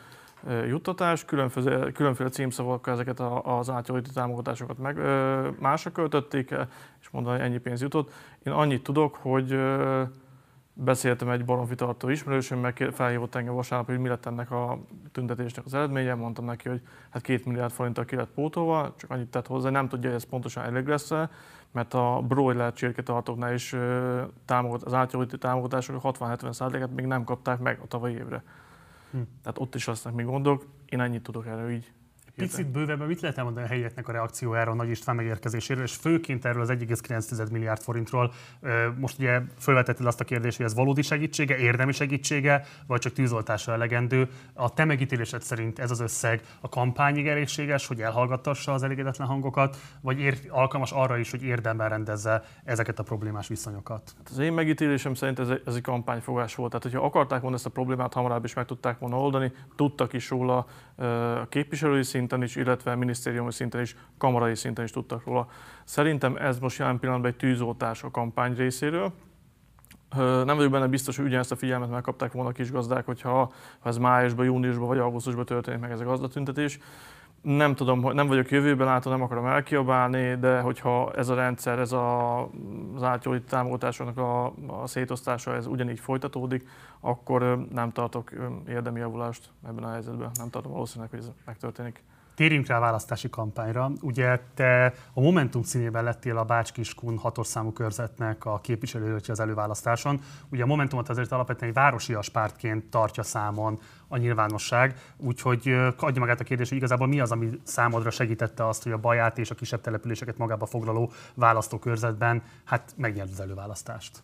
juttatás, különféle, különféle címszavakkal ezeket az átjólító támogatásokat meg, másra költötték és mondani, ennyi pénz jutott. Én annyit tudok, hogy beszéltem egy baromfi tartó ismerősöm, meg felhívott engem vasárnap, hogy mi lett ennek a tüntetésnek az eredménye. Mondtam neki, hogy hát két milliárd forinttal ki lett pótolva, csak annyit tett hozzá, nem tudja, hogy ez pontosan elég lesz mert a broiler csirketartóknál is támogat, az átjólító támogatások 60-70%-et még nem kapták meg a tavalyi évre. Hm. Tehát ott is lesznek még gondok. Én ennyit tudok erről így Picit bővebben mit lehet elmondani a helyieknek a reakciójára a Nagy István megérkezéséről, és főként erről az 1,9 milliárd forintról. Most ugye felvetetted azt a kérdést, hogy ez valódi segítsége, érdemi segítsége, vagy csak tűzoltása elegendő. A te megítélésed szerint ez az összeg a kampányig elégséges, hogy elhallgattassa az elégedetlen hangokat, vagy ér, alkalmas arra is, hogy érdemben rendezze ezeket a problémás viszonyokat? Hát az én megítélésem szerint ez egy, ez egy kampányfogás volt. Tehát, hogyha akarták volna ezt a problémát hamarabb is meg tudták volna oldani, tudtak is róla a képviselői szint szinten is, illetve minisztériumi szinten is, kamarai szinten is tudtak róla. Szerintem ez most jelen pillanatban egy tűzoltás a kampány részéről. Nem vagyok benne biztos, hogy ugyanezt a figyelmet megkapták volna a kis gazdák, hogyha ha ez májusban, júniusban vagy augusztusban történik meg ez a gazdatüntetés. Nem tudom, nem vagyok jövőben látó, nem akarom elkiabálni, de hogyha ez a rendszer, ez a, az átjólító támogatásoknak a, a szétosztása, ez ugyanígy folytatódik, akkor nem tartok érdemi javulást ebben a helyzetben. Nem tartom valószínűleg, hogy ez megtörténik. Térjünk rá a választási kampányra. Ugye te a Momentum színében lettél a Bács-Kiskun hatos számú körzetnek a képviselőjelöltje az előválasztáson. Ugye a Momentumot azért alapvetően egy városias pártként tartja számon a nyilvánosság, úgyhogy adja magát a kérdés, hogy igazából mi az, ami számodra segítette azt, hogy a Baját és a kisebb településeket magába foglaló választókörzetben hát megnyert az előválasztást.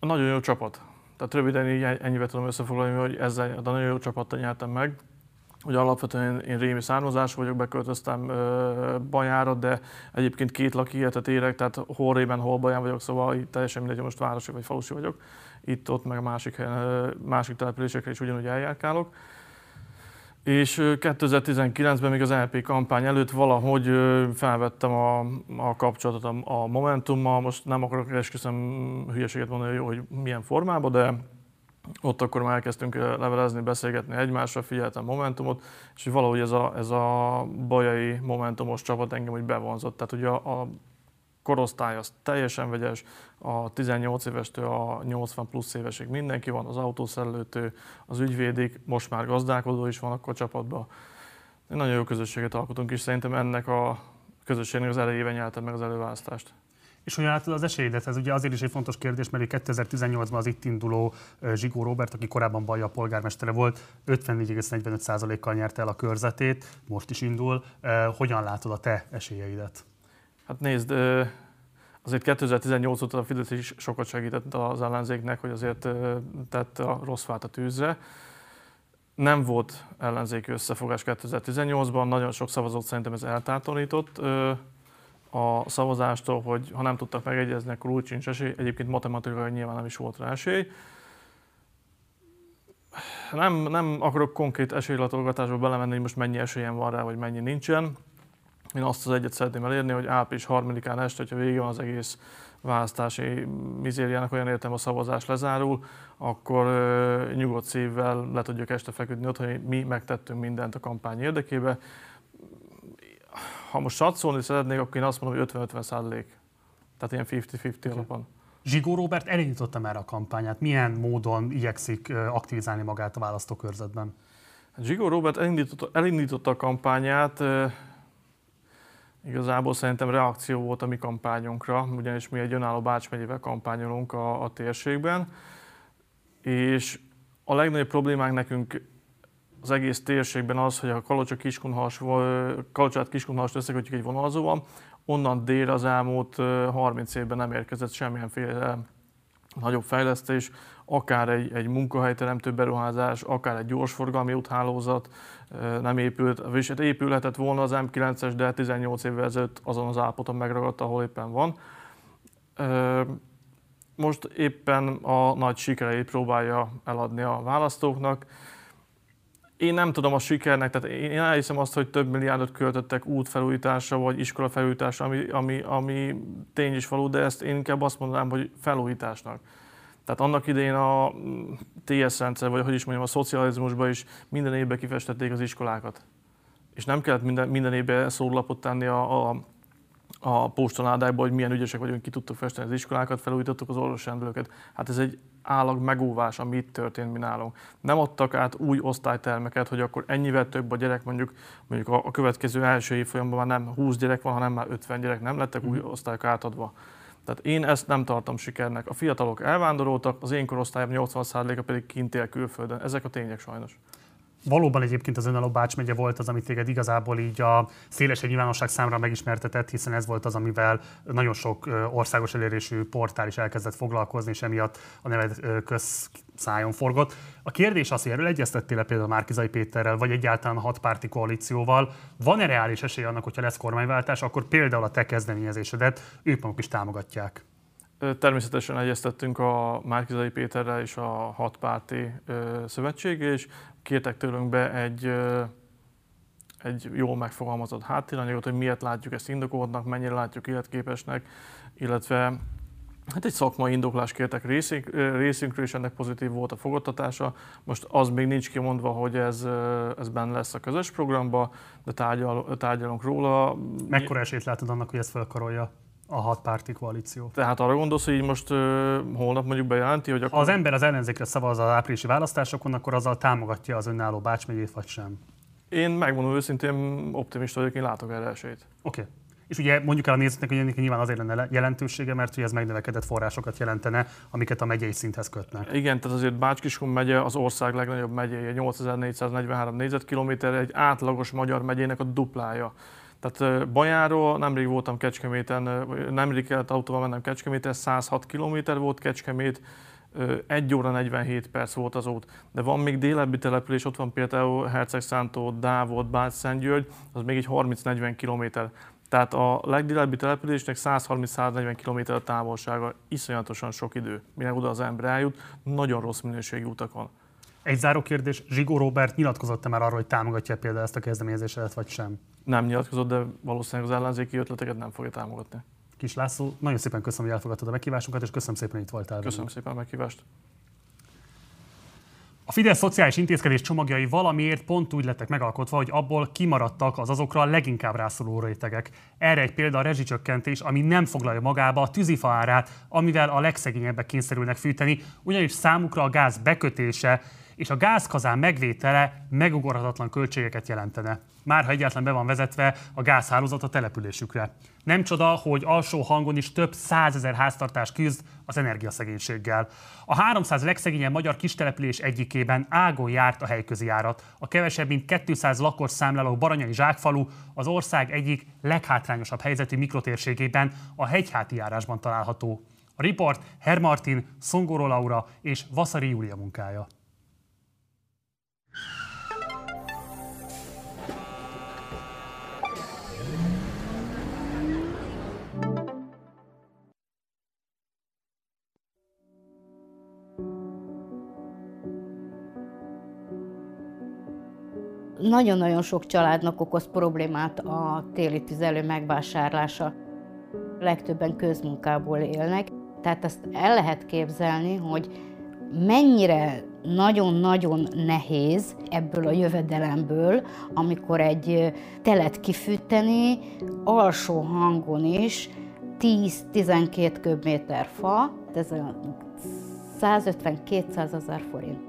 A nagyon jó csapat. Tehát röviden így ennyivel tudom összefoglalni, hogy ezzel a nagyon jó csapattal nyertem meg hogy alapvetően én rémi származás vagyok, beköltöztem Bajára, de egyébként két lakihelyet érek, tehát hol Rében, hol Baján vagyok, szóval itt teljesen mindegy, most városi vagy falusi vagyok. Itt, ott, meg a másik, helyen, másik településekre is ugyanúgy eljárkálok. És 2019-ben még az LP kampány előtt valahogy felvettem a, a kapcsolatot a, a Momentummal. Most nem akarok esküszöm hülyeséget mondani, hogy milyen formában, de ott akkor már elkezdtünk levelezni, beszélgetni egymással, figyeltem Momentumot, és valahogy ez a, ez a bajai Momentumos csapat engem úgy bevonzott. Tehát ugye a, a korosztály az teljesen vegyes, a 18 évestől a 80 plusz évesig mindenki van, az autószerelőtől, az ügyvédik, most már gazdálkodó is van akkor a csapatban. Nagyon jó közösséget alkotunk, és szerintem ennek a közösségnek az elejében nyertem meg az előválasztást. És hogyan látod az esélyedet? Ez ugye azért is egy fontos kérdés, mert 2018-ban az itt induló Zsigó Robert, aki korábban Baja polgármestere volt, 54,45%-kal nyerte el a körzetét, most is indul. Hogyan látod a te esélyeidet? Hát nézd, azért 2018 óta a Fidesz is sokat segített az ellenzéknek, hogy azért tett a rossz fát a tűzre. Nem volt ellenzéki összefogás 2018-ban, nagyon sok szavazót szerintem ez eltátorított a szavazástól, hogy ha nem tudtak megegyezni, akkor úgy sincs esély. Egyébként matematikai nyilván nem is volt rá esély. Nem, nem akarok konkrét esélylatolgatásba belemenni, hogy most mennyi esélyem van rá, vagy mennyi nincsen. Én azt az egyet szeretném elérni, hogy április 3-án este, hogyha vége van az egész választási mizériának, olyan értem a szavazás lezárul, akkor nyugodt szívvel le tudjuk este feküdni ott, hogy mi megtettünk mindent a kampány érdekében ha most satszolni szeretnék, akkor én azt mondom, hogy 50-50 százalék. Tehát ilyen 50-50 okay. alapon. Zsigó Robert elindította már a kampányát. Milyen módon igyekszik aktivizálni magát a választókörzetben? Hát Zsigó Robert elindította, elindította a kampányát, igazából szerintem reakció volt a mi kampányunkra, ugyanis mi egy önálló Bács megyével kampányolunk a, a térségben, és a legnagyobb problémánk nekünk az egész térségben az, hogy a Kalocsa Kiskunhas, Kalocsát Kiskunhast összekötjük egy vonalzóval, onnan dél az elmúlt 30 évben nem érkezett semmilyenféle nagyobb fejlesztés, akár egy, egy munkahelyteremtő beruházás, akár egy gyorsforgalmi úthálózat nem épült, és hát épülhetett volna az M9-es, de 18 évvel ezelőtt azon az állapoton megragadt, ahol éppen van. Most éppen a nagy sikereit próbálja eladni a választóknak én nem tudom a sikernek, tehát én elhiszem azt, hogy több milliárdot költöttek útfelújításra vagy iskolafelújításra, ami, ami, ami tény is való, de ezt én inkább azt mondanám, hogy felújításnak. Tehát annak idején a TS rendszer, vagy hogy is mondjam, a szocializmusban is minden évben kifestették az iskolákat. És nem kellett minden, minden évben szórlapot tenni a, a, a postaládákba, hogy milyen ügyesek vagyunk, ki tudtuk festeni az iskolákat, felújítottuk az orvosrendelőket. Hát ez egy állag megóvás, ami itt történt mi nálunk. Nem adtak át új osztálytermeket, hogy akkor ennyivel több a gyerek, mondjuk, mondjuk a, a következő első évfolyamban már nem 20 gyerek van, hanem már 50 gyerek, nem lettek új osztályok átadva. Tehát én ezt nem tartom sikernek. A fiatalok elvándoroltak, az én korosztályom 80%-a pedig kint él külföldön. Ezek a tények sajnos. Valóban egyébként az önálló Bács megye volt az, amit téged igazából így a szélesebb nyilvánosság számra megismertetett, hiszen ez volt az, amivel nagyon sok országos elérésű portál is elkezdett foglalkozni, és emiatt a neved közszájon forgott. A kérdés az, hogy erről egyeztettél például Márkizai Péterrel, vagy egyáltalán a hatpárti koalícióval. Van-e reális esély annak, hogyha lesz kormányváltás, akkor például a te kezdeményezésedet ők maguk is támogatják? Természetesen egyeztettünk a Márkizai Péterrel és a hatpárti szövetség, és kértek tőlünk be egy, egy jól megfogalmazott háttéranyagot, hogy miért látjuk ezt indokoltnak, mennyire látjuk életképesnek, illetve Hát egy szakmai indoklás kértek részünk, részünkről, és ennek pozitív volt a fogadtatása. Most az még nincs kimondva, hogy ez, ez benne lesz a közös programba, de tárgyal, tárgyalunk róla. Mekkora esélyt látod annak, hogy ezt felkarolja? A hatpárti koalíció. Tehát arra gondolsz, hogy így most uh, holnap mondjuk bejelenti, hogy akkor... Ha az ember az ellenzékre szavaz az áprilisi választásokon, akkor azzal támogatja az önálló Bács megyét, vagy sem? Én megmondom őszintén, optimista vagyok, én látok erre esélyt. Oké. Okay. És ugye mondjuk el a nézőknek, hogy ennek nyilván azért lenne jelentősége, mert hogy ez megnövekedett forrásokat jelentene, amiket a megyei szinthez kötnek. Igen, tehát azért Bács-Kiskun megye az ország legnagyobb megyéje, 8443 négyzetkilométer, egy átlagos magyar megyének a duplája. Tehát Bajáról nemrég voltam Kecskeméten, nemrég kellett autóval mennem Kecskeméten, 106 km volt Kecskemét, 1 óra 47 perc volt az út. De van még délebbi település, ott van például Hercegszántó, Dávod, Bács, Szentgyörgy, az még egy 30-40 km. Tehát a legdélebbi településnek 130-140 km a távolsága, iszonyatosan sok idő, mire oda az ember eljut, nagyon rossz minőségű utakon. Egy záró kérdés, Zsigó Robert nyilatkozott-e már arról, hogy támogatja például ezt a kezdeményezéset, vagy sem? Nem nyilatkozott, de valószínűleg az ellenzéki ötleteket nem fogja támogatni. Kis László, nagyon szépen köszönöm, hogy elfogadtad a meghívásunkat, és köszönöm szépen, hogy itt voltál. Köszönöm szépen a meghívást. A Fidesz szociális intézkedés csomagjai valamiért pont úgy lettek megalkotva, hogy abból kimaradtak az azokra a leginkább rászoruló rétegek. Erre egy példa a rezsicsökkentés, ami nem foglalja magába a tűzifa árát, amivel a legszegényebbek kényszerülnek fűteni, ugyanis számukra a gáz bekötése és a gázkazán megvétele megugorhatatlan költségeket jelentene. Már ha egyáltalán be van vezetve a gázhálózat a településükre. Nem csoda, hogy alsó hangon is több százezer háztartás küzd az energiaszegénységgel. A 300 legszegényebb magyar kistelepülés egyikében ágon járt a helyközi járat. A kevesebb mint 200 lakos számláló Baranyai zsákfalu az ország egyik leghátrányosabb helyzetű mikrotérségében, a hegyháti járásban található. A riport Hermartin, Szongoró Laura és Vaszari Júlia munkája. Nagyon-nagyon sok családnak okoz problémát a téli tüzelő megvásárlása. Legtöbben közmunkából élnek, tehát ezt el lehet képzelni, hogy mennyire nagyon-nagyon nehéz ebből a jövedelemből, amikor egy telet kifűteni, alsó hangon is 10-12 köbméter fa, ez a 150-200 ezer forint.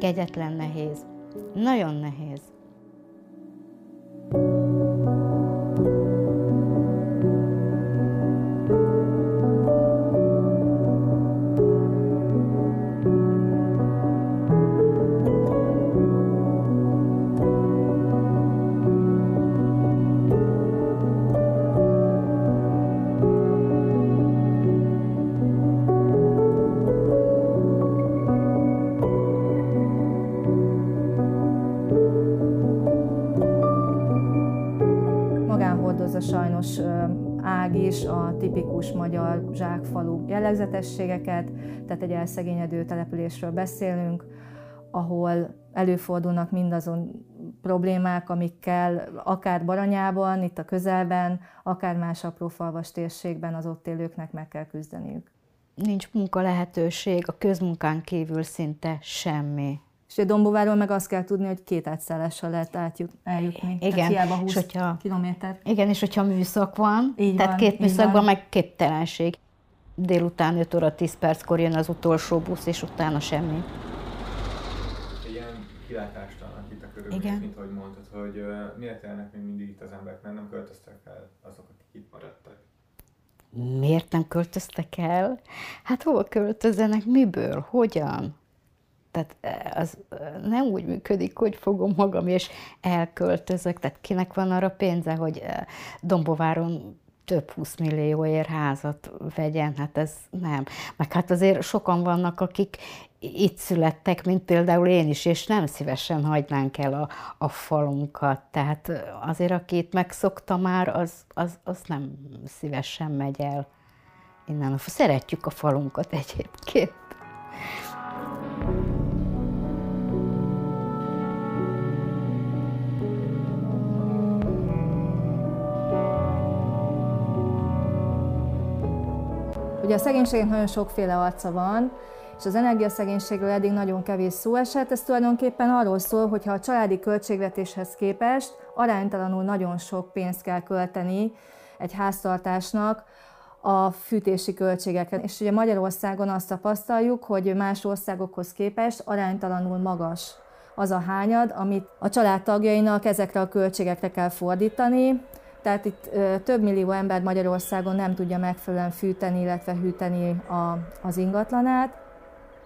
Kegyetlen nehéz. Nagyon nehéz. Jellegzetességeket, tehát egy elszegényedő településről beszélünk, ahol előfordulnak mindazon problémák, amikkel akár Baranyában, itt a közelben, akár más apró falvas térségben az ott élőknek meg kell küzdeniük. Nincs munka lehetőség, a közmunkán kívül szinte semmi. És a Dombováról meg azt kell tudni, hogy két átszállással lehet átjut, eljutni. Igen, Tehát hiába 20 és hogyha, kilométer. Igen, és hogyha műszak van, Így tehát van, két műszakban van. meg képtelenség. Délután 5 óra 10 perckor jön az utolsó busz, és utána semmi. Ilyen kilátástalan itt a körülmények, Igen. mint ahogy mondtad, hogy uh, miért élnek még mindig itt az emberek, mert nem költöztek el azok, akik itt maradtak. Miért nem költöztek el? Hát hova költözzenek, miből, hogyan? Tehát eh, az eh, nem úgy működik, hogy fogom magam és elköltözök. Tehát kinek van arra pénze, hogy eh, Dombováron több 20 millióért házat vegyen, hát ez nem. Meg hát azért sokan vannak, akik itt születtek, mint például én is, és nem szívesen hagynánk el a, a falunkat. Tehát azért, aki itt megszokta már, az, az, az nem szívesen megy el innen. Szeretjük a falunkat egyébként. Ugye a szegénységnek nagyon sokféle arca van, és az energiaszegénységről eddig nagyon kevés szó esett. Ez tulajdonképpen arról szól, hogy a családi költségvetéshez képest aránytalanul nagyon sok pénzt kell költeni egy háztartásnak a fűtési költségekre. És ugye Magyarországon azt tapasztaljuk, hogy más országokhoz képest aránytalanul magas az a hányad, amit a családtagjainak ezekre a költségekre kell fordítani. Tehát itt több millió ember Magyarországon nem tudja megfelelően fűteni, illetve hűteni a, az ingatlanát.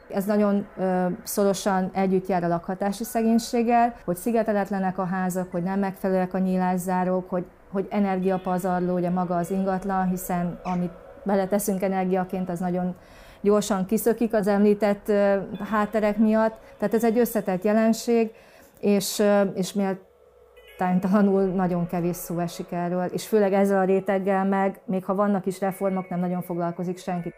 Ez nagyon ö, szorosan együtt jár a lakhatási szegénységgel, hogy szigeteletlenek a házak, hogy nem megfelelőek a nyílászárók, hogy, hogy energiapazarló ugye maga az ingatlan, hiszen amit beleteszünk energiaként, az nagyon gyorsan kiszökik az említett hátterek miatt. Tehát ez egy összetett jelenség, és, és miért tánytalanul nagyon kevés szó esik erről, és főleg ezzel a réteggel meg, még ha vannak is reformok, nem nagyon foglalkozik senki.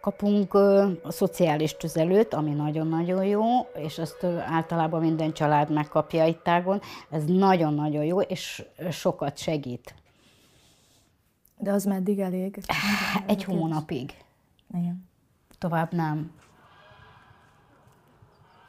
Kapunk ö, a szociális tüzelőt, ami nagyon-nagyon jó, és ezt ö, általában minden család megkapja itt tágon. Ez nagyon-nagyon jó, és sokat segít. De az meddig elég? Egy hónapig. Igen. Tovább nem.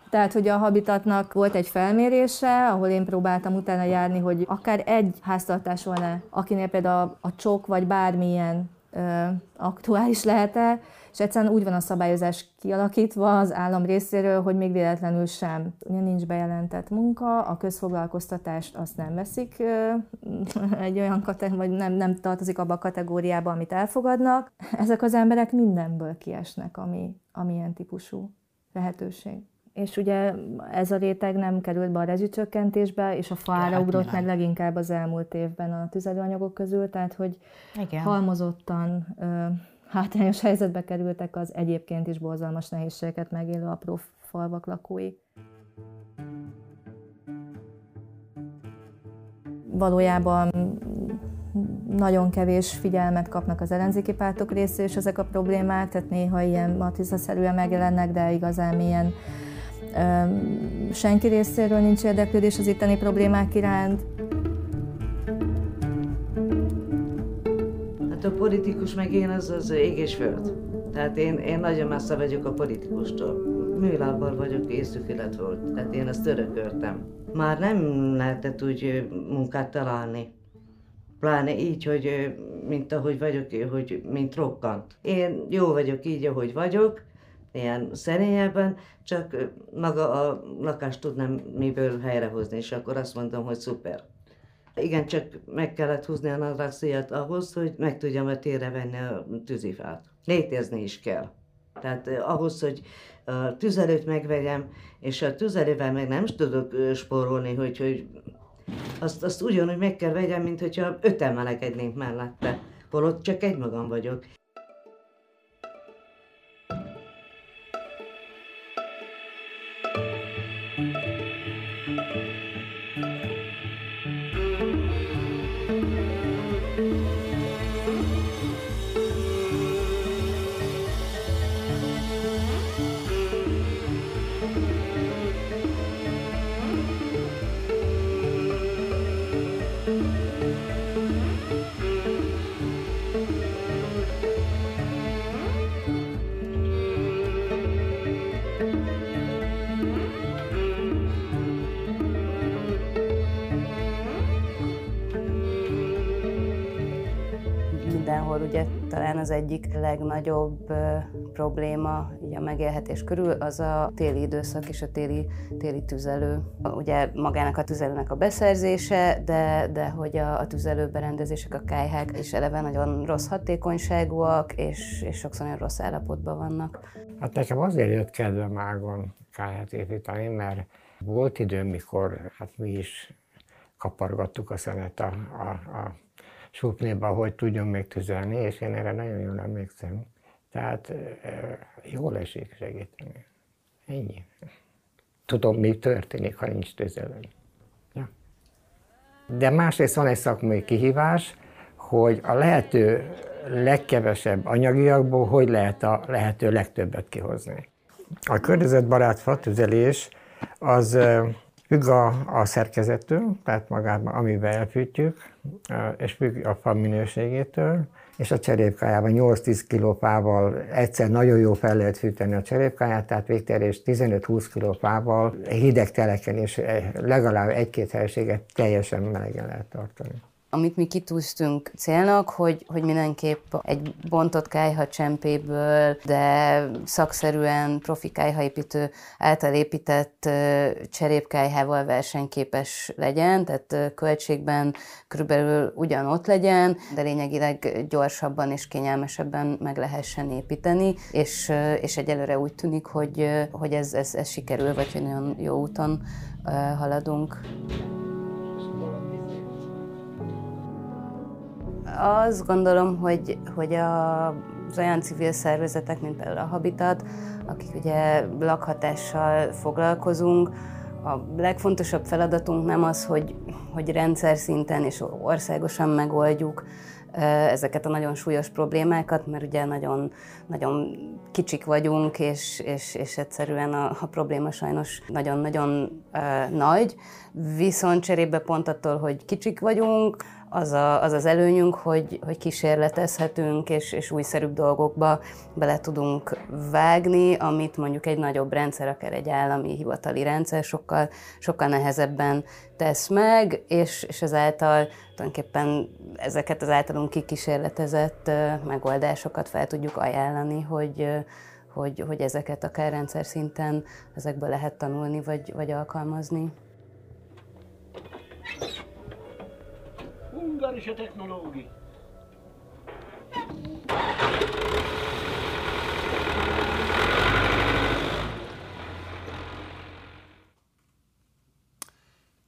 Tehát, hogy a Habitatnak volt egy felmérése, ahol én próbáltam utána járni, hogy akár egy háztartás van-e, akinél például a, a csok vagy bármilyen ö, aktuális lehet-e, és egyszerűen úgy van a szabályozás kialakítva az állam részéről, hogy még véletlenül sem. Ugye nincs bejelentett munka, a közfoglalkoztatást azt nem veszik ö, <laughs> egy olyan kategóriába, vagy nem, nem tartozik abba a kategóriába, amit elfogadnak. Ezek az emberek mindenből kiesnek, ami, ami ilyen típusú lehetőség. És ugye ez a réteg nem került be a rezsicsökkentésbe, és a fára Hát ugrott nyilván. meg leginkább az elmúlt évben a tüzelőanyagok közül, tehát hogy Igen. halmozottan ö, hátrányos helyzetbe kerültek az egyébként is borzalmas nehézségeket megélő apró falvak lakói. Valójában nagyon kevés figyelmet kapnak az ellenzéki pártok részéről, és ezek a problémák, tehát néha ilyen matricaszerűen megjelennek, de igazán milyen senki részéről nincs érdeklődés az itteni problémák iránt. Hát a politikus meg én az az ég és föld. Tehát én, én nagyon messze vagyok a politikustól. Műlábbal vagyok, észükület volt. Tehát én ezt örököltem. Már nem lehetett úgy munkát találni. Pláne így, hogy mint ahogy vagyok, hogy mint rokkant. Én jó vagyok így, ahogy vagyok, ilyen szerényebben, csak maga a lakást tudnám miből helyrehozni, és akkor azt mondom, hogy szuper. Igen, csak meg kellett húzni a nadrágszíjat ahhoz, hogy meg tudjam a térre venni a tűzifát. Létezni is kell. Tehát eh, ahhoz, hogy a tüzelőt megvegyem, és a tüzelővel meg nem tudok spórolni, hogy, hogy azt, azt ugyanúgy meg kell vegyem, mint hogyha öten melegednénk mellette. Holott csak egy magam vagyok. Talán az egyik legnagyobb probléma ugye a megélhetés körül, az a téli időszak és a téli, téli tüzelő. Ugye magának a tüzelőnek a beszerzése, de, de hogy a, a tüzelőberendezések, a kájhák is eleve nagyon rossz hatékonyságúak, és, és sokszor nagyon rossz állapotban vannak. Hát nekem azért jött kedvem ágon kájhát építeni, mert volt idő, mikor hát mi is kapargattuk a szenet a, a, a supnéba, hogy tudjon még tüzelni, és én erre nagyon jól emlékszem. Tehát jól esik segíteni. Ennyi. Tudom, mi történik, ha nincs tüzelő. Ja. De másrészt van egy szakmai kihívás, hogy a lehető legkevesebb anyagiakból hogy lehet a lehető legtöbbet kihozni. A környezetbarát fatüzelés az Függ a, a szerkezettől, tehát magában, amiben elfűtjük, és függ a fa minőségétől, és a cserépkájában 8-10 kg fával egyszer nagyon jó fel lehet fűteni a cserépkáját, tehát végterés 15-20 kg fával hideg teleken és legalább egy-két helységet teljesen melegen lehet tartani amit mi kitűztünk célnak, hogy, hogy mindenképp egy bontott kájha csempéből, de szakszerűen profi kájhaépítő által épített cserépkájhával versenyképes legyen, tehát költségben körülbelül ugyanott legyen, de lényegileg gyorsabban és kényelmesebben meg lehessen építeni, és, és egyelőre úgy tűnik, hogy, hogy ez, ez, ez sikerül, vagy hogy nagyon jó úton haladunk. Azt gondolom, hogy, hogy a, az olyan civil szervezetek, mint például a Habitat, akik ugye lakhatással foglalkozunk, a legfontosabb feladatunk nem az, hogy, hogy rendszer szinten és országosan megoldjuk ezeket a nagyon súlyos problémákat, mert ugye nagyon, nagyon kicsik vagyunk, és, és, és egyszerűen a, a probléma sajnos nagyon-nagyon uh, nagy. Viszont cserébe pont attól, hogy kicsik vagyunk, az, a, az az előnyünk, hogy, hogy kísérletezhetünk, és, és újszerűbb dolgokba bele tudunk vágni, amit mondjuk egy nagyobb rendszer, akár egy állami hivatali rendszer sokkal, sokkal nehezebben tesz meg, és, és ezáltal tulajdonképpen ezeket az általunk kikísérletezett megoldásokat fel tudjuk ajánlani, hogy, hogy, hogy ezeket akár rendszer szinten ezekből lehet tanulni, vagy, vagy alkalmazni. Ungarische Technologie.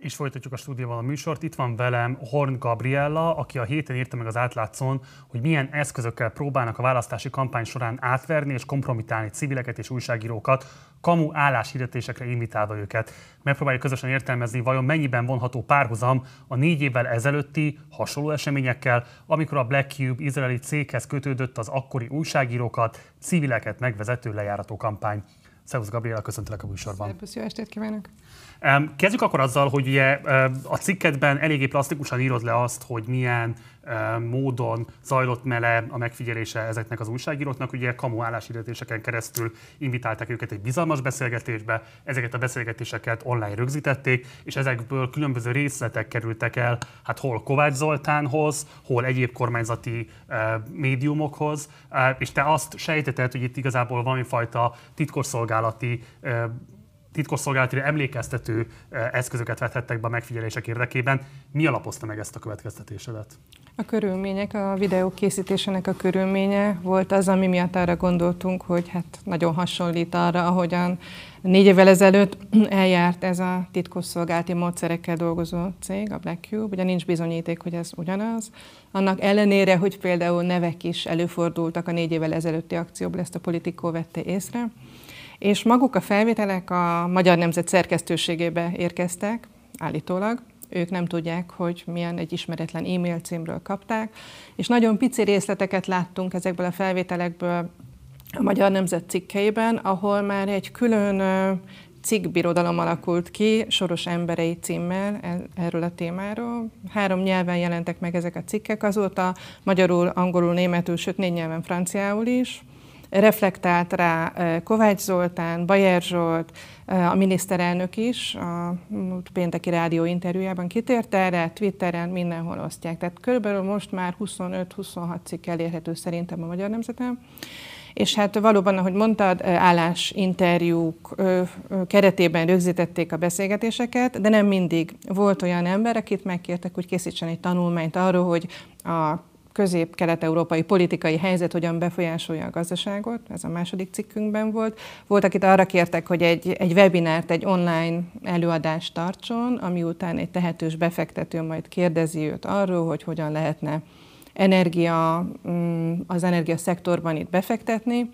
És folytatjuk a stúdióval a műsort. Itt van velem Horn Gabriella, aki a héten írta meg az átlátszón, hogy milyen eszközökkel próbálnak a választási kampány során átverni és kompromitálni civileket és újságírókat, kamu álláshirdetésekre invitálva őket. Megpróbáljuk közösen értelmezni, vajon mennyiben vonható párhuzam a négy évvel ezelőtti hasonló eseményekkel, amikor a Black Cube izraeli céghez kötődött az akkori újságírókat, civileket megvezető lejárató kampány. Szervusz Gabriela, köszöntelek a műsorban. Szervusz, jó estét kívánok! Kezdjük akkor azzal, hogy ugye a cikketben eléggé plastikusan írod le azt, hogy milyen módon zajlott mele a megfigyelése ezeknek az újságíróknak. Ugye kamu álláshirdetéseken keresztül invitálták őket egy bizalmas beszélgetésbe, ezeket a beszélgetéseket online rögzítették, és ezekből különböző részletek kerültek el, hát hol Kovács Zoltánhoz, hol egyéb kormányzati médiumokhoz, és te azt sejteted, hogy itt igazából valami fajta titkosszolgálati emlékeztető eszközöket vethettek be a megfigyelések érdekében. Mi alapozta meg ezt a következtetésedet? A körülmények, a videó készítésének a körülménye volt az, ami miatt arra gondoltunk, hogy hát nagyon hasonlít arra, ahogyan négy évvel ezelőtt <clears throat> eljárt ez a titkosszolgálati módszerekkel dolgozó cég, a Black Cube. Ugye nincs bizonyíték, hogy ez ugyanaz. Annak ellenére, hogy például nevek is előfordultak a négy évvel ezelőtti akcióból, ezt a politikó vette észre és maguk a felvételek a Magyar Nemzet szerkesztőségébe érkeztek, állítólag. Ők nem tudják, hogy milyen egy ismeretlen e-mail címről kapták, és nagyon pici részleteket láttunk ezekből a felvételekből a Magyar Nemzet cikkeiben, ahol már egy külön cikkbirodalom alakult ki, Soros emberei címmel e, erről a témáról. Három nyelven jelentek meg ezek a cikkek, azóta magyarul, angolul, németül, sőt négy nyelven franciául is reflektált rá Kovács Zoltán, Bajer Zsolt, a miniszterelnök is a pénteki rádió interjújában kitért erre, Twitteren mindenhol osztják. Tehát körülbelül most már 25-26 cikk elérhető szerintem a Magyar Nemzeten. És hát valóban, ahogy mondtad, állásinterjúk keretében rögzítették a beszélgetéseket, de nem mindig. Volt olyan ember, akit megkértek, hogy készítsen egy tanulmányt arról, hogy a közép-kelet-európai politikai helyzet hogyan befolyásolja a gazdaságot, ez a második cikkünkben volt. Volt, akit arra kértek, hogy egy, egy webinárt, egy online előadást tartson, ami után egy tehetős befektető majd kérdezi őt arról, hogy hogyan lehetne energia, mm, az energia szektorban itt befektetni.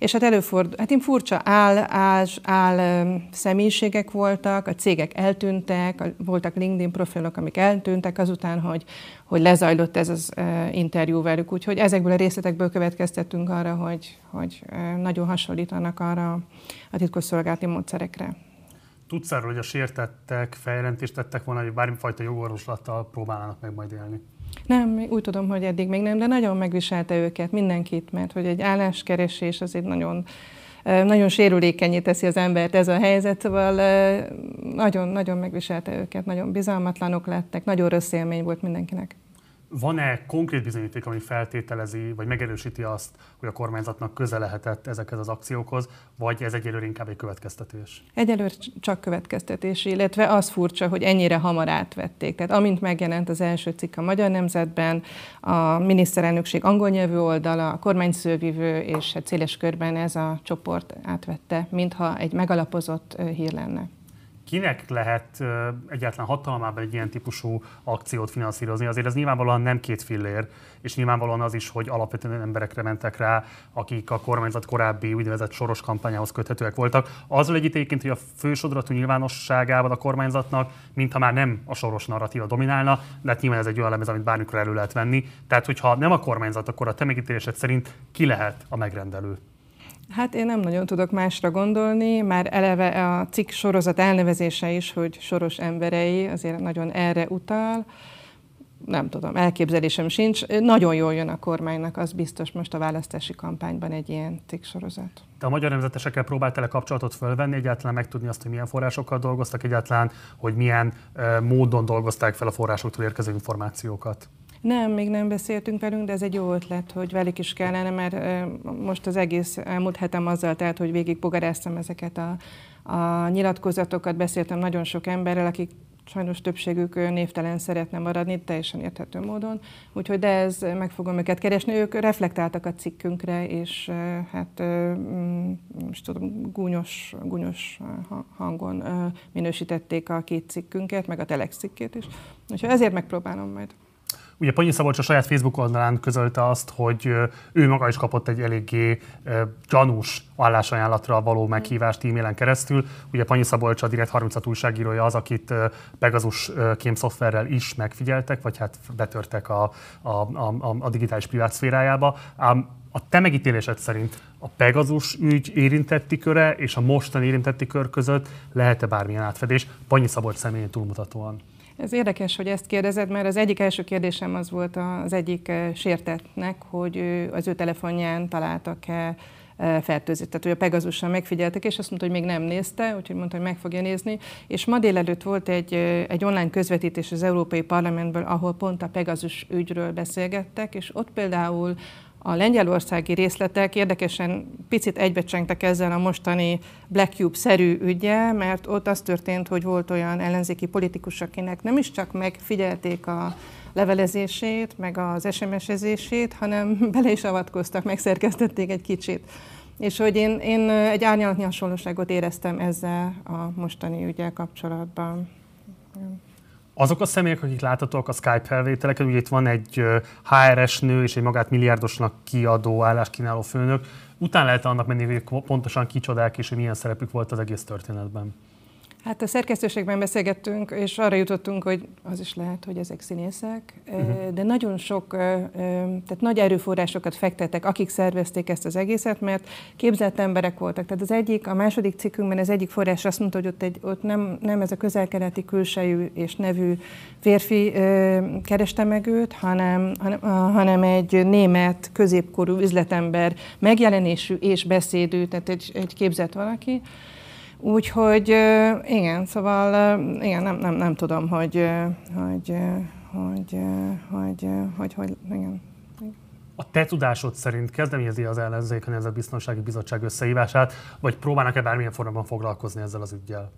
És hát előfordul, hát én furcsa áll, áll, áll személyiségek voltak, a cégek eltűntek, voltak LinkedIn profilok, amik eltűntek azután, hogy, hogy lezajlott ez az interjú velük. Úgyhogy ezekből a részletekből következtettünk arra, hogy, hogy nagyon hasonlítanak arra a titkosszolgálati módszerekre. Tudsz arról, hogy a sértettek feljelentést tettek volna, hogy bármifajta jogorvoslattal próbálnának meg majd élni? Nem, úgy tudom, hogy eddig még nem, de nagyon megviselte őket, mindenkit, mert hogy egy álláskeresés az egy nagyon, nagyon sérülékenyé teszi az embert ez a helyzet, szóval nagyon-nagyon megviselte őket, nagyon bizalmatlanok lettek, nagyon rossz élmény volt mindenkinek. Van-e konkrét bizonyíték, ami feltételezi, vagy megerősíti azt, hogy a kormányzatnak köze lehetett ezekhez az akciókhoz, vagy ez egyelőre inkább egy következtetés? Egyelőre csak következtetés, illetve az furcsa, hogy ennyire hamar átvették. Tehát amint megjelent az első cikk a Magyar Nemzetben, a miniszterelnökség angol nyelvű oldala, a kormányszővivő és hát széles körben ez a csoport átvette, mintha egy megalapozott hír lenne kinek lehet egyáltalán hatalmában egy ilyen típusú akciót finanszírozni? Azért ez nyilvánvalóan nem két fillér, és nyilvánvalóan az is, hogy alapvetően emberekre mentek rá, akik a kormányzat korábbi úgynevezett soros kampányához köthetőek voltak. Azzal egy egyébként, hogy a fősodratú nyilvánosságában a kormányzatnak, mintha már nem a soros narratíva dominálna, de hát nyilván ez egy olyan lemez, amit bármikor elő lehet venni. Tehát, hogyha nem a kormányzat, akkor a te megítélésed szerint ki lehet a megrendelő? Hát én nem nagyon tudok másra gondolni, már eleve a cikk sorozat elnevezése is, hogy soros emberei, azért nagyon erre utal. Nem tudom, elképzelésem sincs. Nagyon jól jön a kormánynak, az biztos most a választási kampányban egy ilyen cikk sorozat. Te a magyar nemzetesekkel próbáltál kapcsolatot fölvenni, egyáltalán megtudni azt, hogy milyen forrásokkal dolgoztak, egyáltalán, hogy milyen módon dolgozták fel a forrásoktól érkező információkat? Nem, még nem beszéltünk velünk, de ez egy jó ötlet, hogy velük is kellene, mert most az egész elmúlt hetem azzal telt, hogy végig bogaráztam ezeket a, a nyilatkozatokat, beszéltem nagyon sok emberrel, akik sajnos többségük névtelen szeretne maradni, teljesen érthető módon. Úgyhogy de ez meg fogom őket keresni. Ők reflektáltak a cikkünkre, és hát mm, most tudom, gúnyos, gúnyos hangon minősítették a két cikkünket, meg a Telex cikkét is. Úgyhogy ezért megpróbálom majd. Ugye Panyi Szabolcs a saját Facebook oldalán közölte azt, hogy ő maga is kapott egy eléggé gyanús állásajánlatra való meghívást e-mailen keresztül. Ugye Panyi Szabolcs a Direkt 36 újságírója az, akit Pegasus kémszoftverrel is megfigyeltek, vagy hát betörtek a, a, a, a digitális privát szférájába. A te megítélésed szerint a Pegasus ügy érintetti köre és a mostani érintetti kör között lehet-e bármilyen átfedés, Panyi Szabolcs személyén túlmutatóan? Ez érdekes, hogy ezt kérdezed, mert az egyik első kérdésem az volt az egyik eh, sértetnek, hogy az ő telefonján találtak-e eh, fertőzést. Tehát, hogy a Pegazussal megfigyeltek, és azt mondta, hogy még nem nézte, úgyhogy mondta, hogy meg fogja nézni. És ma délelőtt volt egy, eh, egy online közvetítés az Európai Parlamentből, ahol pont a Pegazus ügyről beszélgettek, és ott például a lengyelországi részletek érdekesen picit egybecsengtek ezzel a mostani Black Cube-szerű ügye, mert ott az történt, hogy volt olyan ellenzéki politikus, akinek nem is csak megfigyelték a levelezését, meg az SMS-ezését, hanem <laughs> bele is avatkoztak, megszerkesztették egy kicsit. És hogy én, én egy árnyalatnyi hasonlóságot éreztem ezzel a mostani ügyel kapcsolatban azok a személyek, akik láthatóak a Skype felvételeken, ugye itt van egy HRS nő és egy magát milliárdosnak kiadó álláskínáló főnök, utána lehet annak menni, hogy pontosan kicsodák és hogy milyen szerepük volt az egész történetben. Hát a szerkesztőségben beszélgettünk, és arra jutottunk, hogy az is lehet, hogy ezek színészek, uh-huh. de nagyon sok, tehát nagy erőforrásokat fektettek, akik szervezték ezt az egészet, mert képzelt emberek voltak. Tehát az egyik, a második cikkünkben az egyik forrás azt mondta, hogy ott, egy, ott nem, nem ez a közelkeleti külsejű és nevű férfi kereste meg őt, hanem, hanem, hanem egy német középkorú üzletember megjelenésű és beszédű, tehát egy, egy képzett valaki. Úgyhogy igen, szóval igen, nem, nem, nem tudom, hogy, hogy, hogy, hogy, hogy, hogy igen. A te tudásod szerint kezdeményezi az ellenzék a Nemzet Biztonsági Bizottság összehívását, vagy próbálnak-e bármilyen formában foglalkozni ezzel az ügyjel?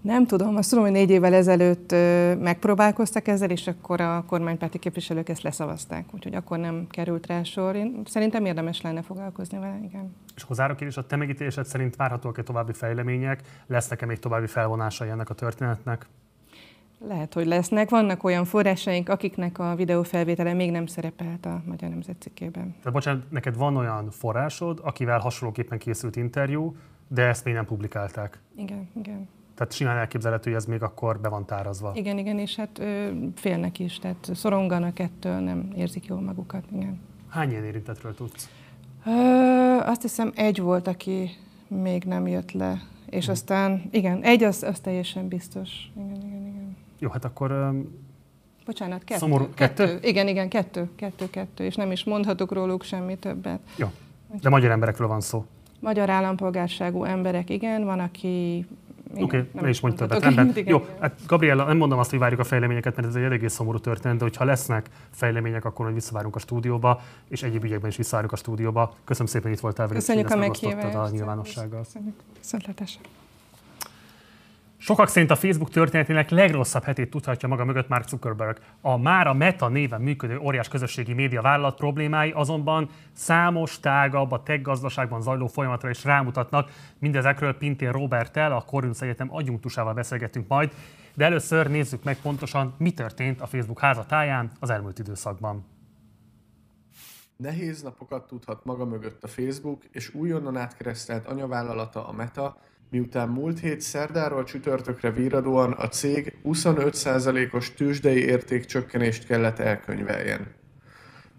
Nem tudom, azt tudom, hogy négy évvel ezelőtt megpróbálkoztak ezzel, és akkor a kormánypárti képviselők ezt leszavazták, úgyhogy akkor nem került rá sor. Én szerintem érdemes lenne foglalkozni vele, igen. És akkor zárok is, a te megítélésed szerint várhatóak-e további fejlemények, lesznek-e még további felvonásai ennek a történetnek? Lehet, hogy lesznek. Vannak olyan forrásaink, akiknek a videófelvétele még nem szerepelt a Magyar Nemzet cikkében. Tehát bocsánat, neked van olyan forrásod, akivel hasonlóképpen készült interjú, de ezt még nem publikálták. Igen, igen. Tehát simán elképzelhető, hogy ez még akkor be van tárazva. Igen, igen, és hát ö, félnek is, tehát szoronganak ettől, nem érzik jól magukat, igen. Hány ilyen érintetről tudsz? Ö, azt hiszem egy volt, aki még nem jött le, és hmm. aztán, igen, egy az, az teljesen biztos. Igen, igen, igen. Jó, hát akkor... Um, Bocsánat, kettő, szomorú, kettő? kettő? Igen, igen, kettő, kettő, kettő, és nem is mondhatok róluk semmi többet. Jó, de magyar emberekről van szó. Magyar állampolgárságú emberek, igen, van, aki Oké, okay, is mondj többet. Rendben. <laughs> Jó, hát Gabriella, nem mondom azt, hogy várjuk a fejleményeket, mert ez egy eléggé szomorú történet, de hogyha lesznek fejlemények, akkor hogy visszavárunk a stúdióba, és egyéb ügyekben is visszavárjuk a stúdióba. Köszönöm szépen, hogy itt voltál velünk. Köszönjük a meghívást. a nyilvánossággal. Köszönjük. Köszönhetesen. Sokak szerint a Facebook történetének legrosszabb hetét tudhatja maga mögött Mark Zuckerberg. A már a Meta néven működő óriás közösségi média vállalat problémái azonban számos tágabb a tech gazdaságban zajló folyamatra is rámutatnak. Mindezekről Pintér Robertel, a Corvinus Egyetem adjunktusával beszélgetünk majd, de először nézzük meg pontosan, mi történt a Facebook házatáján az elmúlt időszakban. Nehéz napokat tudhat maga mögött a Facebook, és újonnan átkeresztelt anyavállalata a Meta, miután múlt hét szerdáról csütörtökre víradóan a cég 25%-os tőzsdei értékcsökkenést kellett elkönyveljen.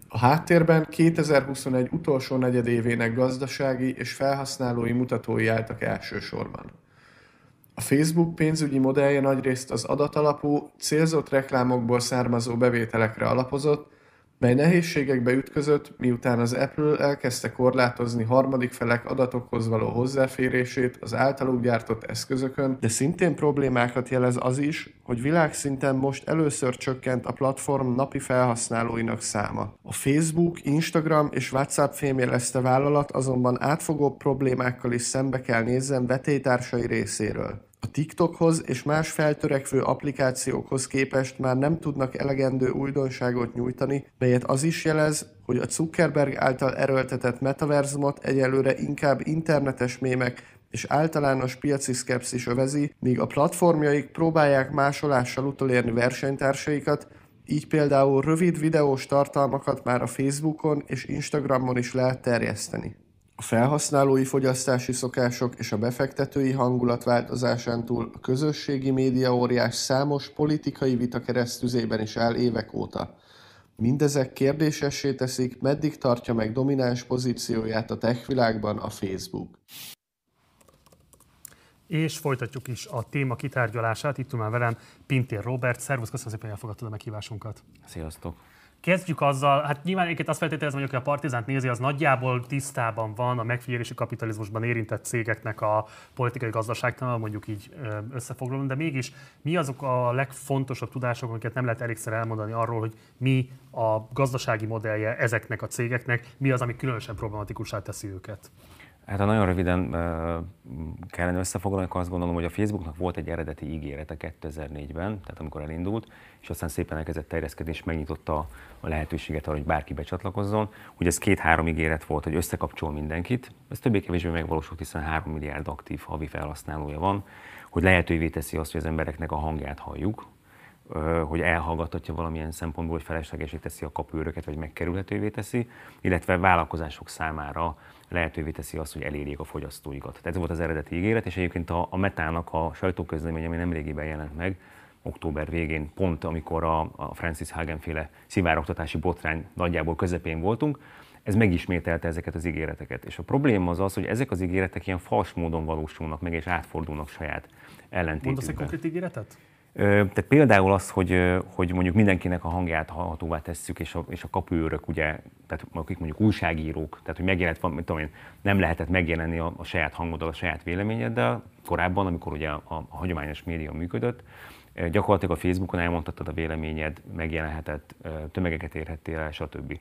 A háttérben 2021 utolsó negyedévének gazdasági és felhasználói mutatói álltak elsősorban. A Facebook pénzügyi modellje nagyrészt az adatalapú, célzott reklámokból származó bevételekre alapozott, mely nehézségekbe ütközött, miután az Apple elkezdte korlátozni harmadik felek adatokhoz való hozzáférését az általuk gyártott eszközökön, de szintén problémákat jelez az is, hogy világszinten most először csökkent a platform napi felhasználóinak száma. A Facebook, Instagram és WhatsApp fémjelezte vállalat azonban átfogó problémákkal is szembe kell nézzen vetétársai részéről. A TikTokhoz és más feltörekvő applikációkhoz képest már nem tudnak elegendő újdonságot nyújtani, melyet az is jelez, hogy a Zuckerberg által erőltetett metaverzumot egyelőre inkább internetes mémek és általános piaci szkepszis övezi, míg a platformjaik próbálják másolással utolérni versenytársaikat, így például rövid videós tartalmakat már a Facebookon és Instagramon is lehet terjeszteni. A felhasználói fogyasztási szokások és a befektetői hangulat változásán túl a közösségi média óriás számos politikai vita keresztüzében is áll évek óta. Mindezek kérdésessé teszik, meddig tartja meg domináns pozícióját a tech világban a Facebook. És folytatjuk is a téma kitárgyalását. Itt már velem Pintér Robert. Szervusz, köszönöm szépen, hogy elfogadtad a meghívásunkat. Sziasztok! Kezdjük azzal, hát nyilván egyébként azt feltételezem, hogy aki a Partizánt nézi, az nagyjából tisztában van a megfigyelési kapitalizmusban érintett cégeknek a politikai gazdaságtanul, mondjuk így összefoglalom, de mégis mi azok a legfontosabb tudások, amiket nem lehet elégszer elmondani arról, hogy mi a gazdasági modellje ezeknek a cégeknek, mi az, ami különösen problematikussá teszi őket? Hát ha nagyon röviden kellene összefoglalni, akkor azt gondolom, hogy a Facebooknak volt egy eredeti ígérete 2004-ben, tehát amikor elindult, és aztán szépen elkezdett terjeszkedni, és megnyitotta a lehetőséget arra, hogy bárki becsatlakozzon. Ugye ez két-három ígéret volt, hogy összekapcsol mindenkit. Ez többé-kevésbé megvalósult, hiszen 3 milliárd aktív havi felhasználója van, hogy lehetővé teszi azt, hogy az embereknek a hangját halljuk, hogy elhallgathatja valamilyen szempontból, hogy feleslegesé teszi a kapőröket, vagy megkerülhetővé teszi, illetve vállalkozások számára lehetővé teszi azt, hogy elérjék a fogyasztóikat. Tehát ez volt az eredeti ígéret, és egyébként a, a Metának a sajtóközlemény, ami nemrégiben jelent meg, október végén, pont amikor a, a Francis Hagen féle szivároktatási botrány nagyjából közepén voltunk, ez megismételte ezeket az ígéreteket. És a probléma az az, hogy ezek az ígéretek ilyen fals módon valósulnak meg, és átfordulnak saját ellentétükben. Mondasz egy konkrét ígéretet? Tehát például az, hogy, hogy mondjuk mindenkinek a hangját hallhatóvá tesszük, és a, és a kapuőrök, ugye, tehát akik mondjuk újságírók, tehát hogy megjelent, tudom én, nem lehetett megjelenni a, a saját hangoddal, a saját véleményeddel korábban, amikor ugye a, a hagyományos média működött, gyakorlatilag a Facebookon elmondhattad a véleményed, megjelenhetett, tömegeket érhettél el, stb.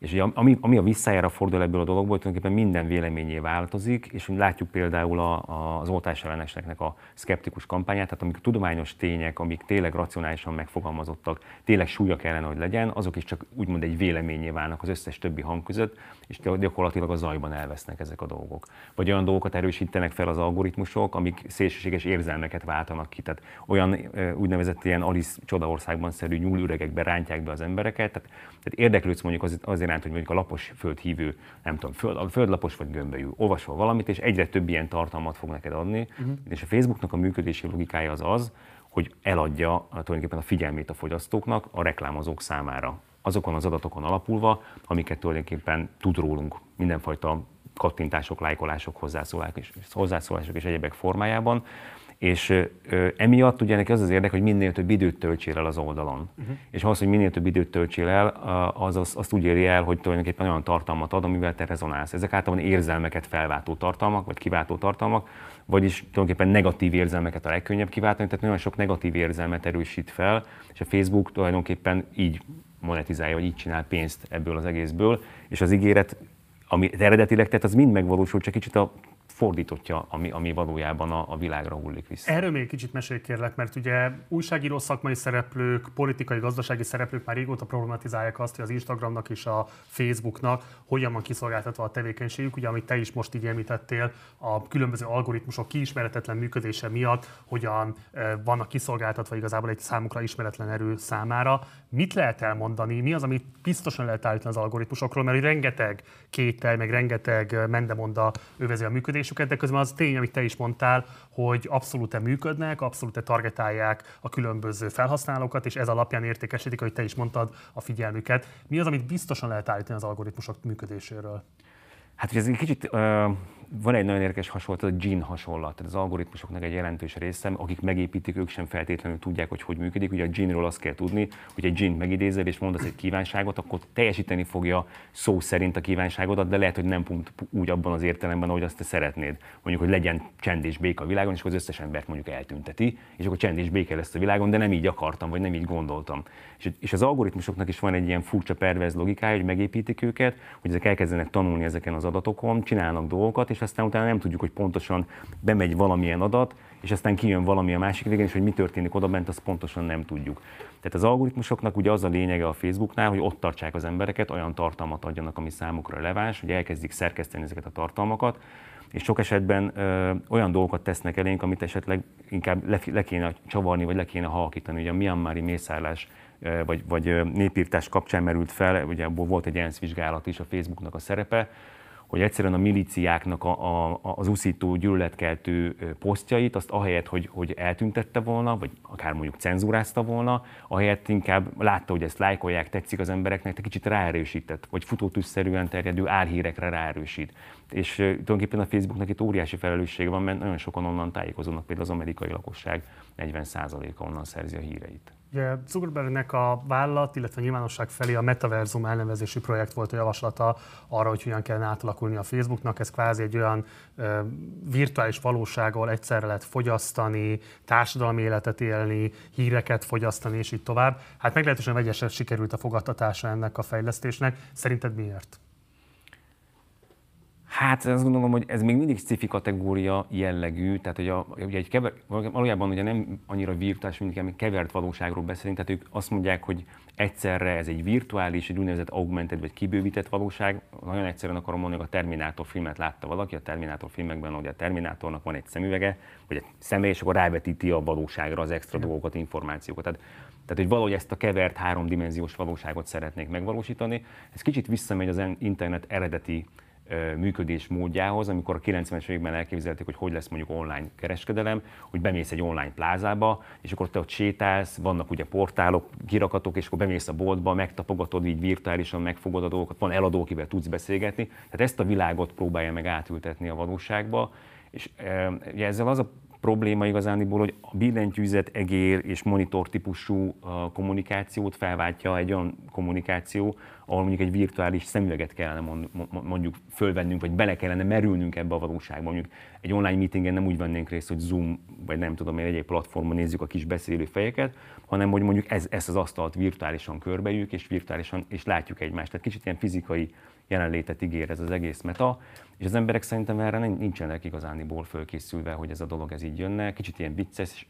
És ugye, ami, ami a visszájára fordul ebből a dologból, tulajdonképpen minden véleményé változik, és látjuk például a, a, az oltás elleneseknek a szkeptikus kampányát, tehát amik tudományos tények, amik tényleg racionálisan megfogalmazottak, tényleg súlya kellene, hogy legyen, azok is csak úgymond egy véleményé válnak az összes többi hang között, és gyakorlatilag a zajban elvesznek ezek a dolgok. Vagy olyan dolgokat erősítenek fel az algoritmusok, amik szélsőséges érzelmeket váltanak ki. Tehát olyan úgynevezett ilyen Alice csodaországban szerű nyúlüregekbe rántják be az embereket. Tehát, tehát érdeklődsz mondjuk az, azért iránt, hogy mondjuk a lapos földhívő, nem tudom, föld, földlapos vagy gömbölyű, olvasol valamit, és egyre több ilyen tartalmat fog neked adni. Uh-huh. És a Facebooknak a működési logikája az az, hogy eladja tulajdonképpen a figyelmét a fogyasztóknak a reklámozók számára. Azokon az adatokon alapulva, amiket tulajdonképpen tud rólunk mindenfajta kattintások, lájkolások, hozzászólások és, hozzászólások és egyebek formájában, és ö, emiatt ugye neki az az érdek, hogy minél több időt töltsél el az oldalon. Uh-huh. És ahhoz, hogy minél több időt töltsél el, az, az azt úgy éri el, hogy tulajdonképpen olyan tartalmat ad, amivel te rezonálsz. Ezek általában érzelmeket felváltó tartalmak, vagy kiváltó tartalmak, vagyis tulajdonképpen negatív érzelmeket a legkönnyebb kiváltani, tehát nagyon sok negatív érzelmet erősít fel, és a Facebook tulajdonképpen így monetizálja, vagy így csinál pénzt ebből az egészből, és az ígéret, ami eredetileg tett, az mind megvalósult, csak kicsit a fordítottja, ami, ami valójában a, a világra hullik vissza. Erről még kicsit mesélj kérlek, mert ugye újságíró szakmai szereplők, politikai, gazdasági szereplők már régóta problematizálják azt, hogy az Instagramnak és a Facebooknak hogyan van kiszolgáltatva a tevékenységük, ugye amit te is most így említettél, a különböző algoritmusok kiismeretetlen működése miatt hogyan eh, vannak kiszolgáltatva igazából egy számukra ismeretlen erő számára. Mit lehet elmondani, mi az, amit biztosan lehet állítani az algoritmusokról, mert rengeteg kétel, meg rengeteg mendemonda övezi a működés működésüket, de közben az tény, amit te is mondtál, hogy abszolút működnek, abszolút targetálják a különböző felhasználókat, és ez alapján értékesítik, hogy te is mondtad, a figyelmüket. Mi az, amit biztosan lehet állítani az algoritmusok működéséről? Hát, ez egy kicsit uh, van egy nagyon érdekes hasonlat, a gene hasonlat, tehát az algoritmusoknak egy jelentős része, akik megépítik, ők sem feltétlenül tudják, hogy hogy működik. Ugye a gene-ról azt kell tudni, hogy egy gene megidézel és mondasz egy kívánságot, akkor teljesíteni fogja szó szerint a kívánságodat, de lehet, hogy nem pont úgy abban az értelemben, ahogy azt te szeretnéd. Mondjuk, hogy legyen csend és béke a világon, és akkor az összes embert mondjuk eltünteti, és akkor csend és béke lesz a világon, de nem így akartam, vagy nem így gondoltam. És, az algoritmusoknak is van egy ilyen furcsa pervez logikája, hogy megépítik őket, hogy ezek elkezdenek tanulni ezeken az adatokon, csinálnak dolgokat, és és aztán utána nem tudjuk, hogy pontosan bemegy valamilyen adat, és aztán kijön valami a másik végén, és hogy mi történik oda bent, azt pontosan nem tudjuk. Tehát az algoritmusoknak ugye az a lényege a Facebooknál, hogy ott tartsák az embereket, olyan tartalmat adjanak, ami számukra releváns, hogy elkezdik szerkeszteni ezeket a tartalmakat, és sok esetben ö, olyan dolgokat tesznek elénk, amit esetleg inkább le, le kéne csavarni, vagy le kéne halkítani. Ugye a Myanmari mészállás vagy, vagy népírtás kapcsán merült fel, ugye abból volt egy ENSZ vizsgálat is a Facebooknak a szerepe, hogy egyszerűen a milíciáknak a, a, az uszító, gyűlöletkeltő posztjait, azt ahelyett, hogy, hogy eltüntette volna, vagy akár mondjuk cenzúrázta volna, ahelyett inkább látta, hogy ezt lájkolják, tetszik az embereknek, de kicsit ráerősített, vagy futótűzszerűen terjedő álhírekre ráerősít. És tulajdonképpen a Facebooknak itt óriási felelőssége van, mert nagyon sokan onnan tájékozódnak, például az amerikai lakosság 40%-a onnan szerzi a híreit. Ugye Zuckerbergnek a vállalat, illetve a nyilvánosság felé a Metaversum elnevezésű projekt volt a javaslata arra, hogy hogyan kellene átalakulni a Facebooknak. Ez kvázi egy olyan ö, virtuális valóság, ahol egyszerre lehet fogyasztani, társadalmi életet élni, híreket fogyasztani, és így tovább. Hát meglehetősen vegyesen sikerült a fogadtatása ennek a fejlesztésnek. Szerinted miért? Hát azt gondolom, hogy ez még mindig sci kategória jellegű, tehát hogy a, ugye egy kever, valójában ugye nem annyira virtuális, mint kevert valóságról beszélünk, tehát ők azt mondják, hogy egyszerre ez egy virtuális, egy úgynevezett augmented vagy kibővített valóság. Nagyon egyszerűen akarom mondani, hogy a Terminátor filmet látta valaki, a Terminátor filmekben ugye a Terminátornak van egy szemüvege, vagy egy személy, és akkor rávetíti a valóságra az extra dolgokat, információkat. Tehát, tehát, hogy valahogy ezt a kevert háromdimenziós valóságot szeretnék megvalósítani. Ez kicsit visszamegy az internet eredeti működés módjához, amikor a 90-es években elképzelték, hogy hogy lesz mondjuk online kereskedelem, hogy bemész egy online plázába, és akkor te ott sétálsz, vannak ugye portálok, kirakatok, és akkor bemész a boltba, megtapogatod így virtuálisan, megfogod a dolgokat, van eladó, akivel tudsz beszélgetni. Tehát ezt a világot próbálja meg átültetni a valóságba, és e, ezzel az a probléma igazániból, hogy a billentyűzet, egér és monitor típusú kommunikációt felváltja egy olyan kommunikáció, ahol mondjuk egy virtuális szemüveget kellene mondjuk fölvennünk, vagy bele kellene merülnünk ebbe a valóságba. Mondjuk egy online meetingen nem úgy vennénk részt, hogy Zoom, vagy nem tudom én, egy platformon nézzük a kis beszélő fejeket, hanem hogy mondjuk ez, ezt az asztalt virtuálisan körbejük, és virtuálisan, és látjuk egymást. Tehát kicsit ilyen fizikai jelenlétet ígér ez az egész meta, és az emberek szerintem erre nincsenek igazániból fölkészülve, hogy ez a dolog ez így jönne. Kicsit ilyen vicces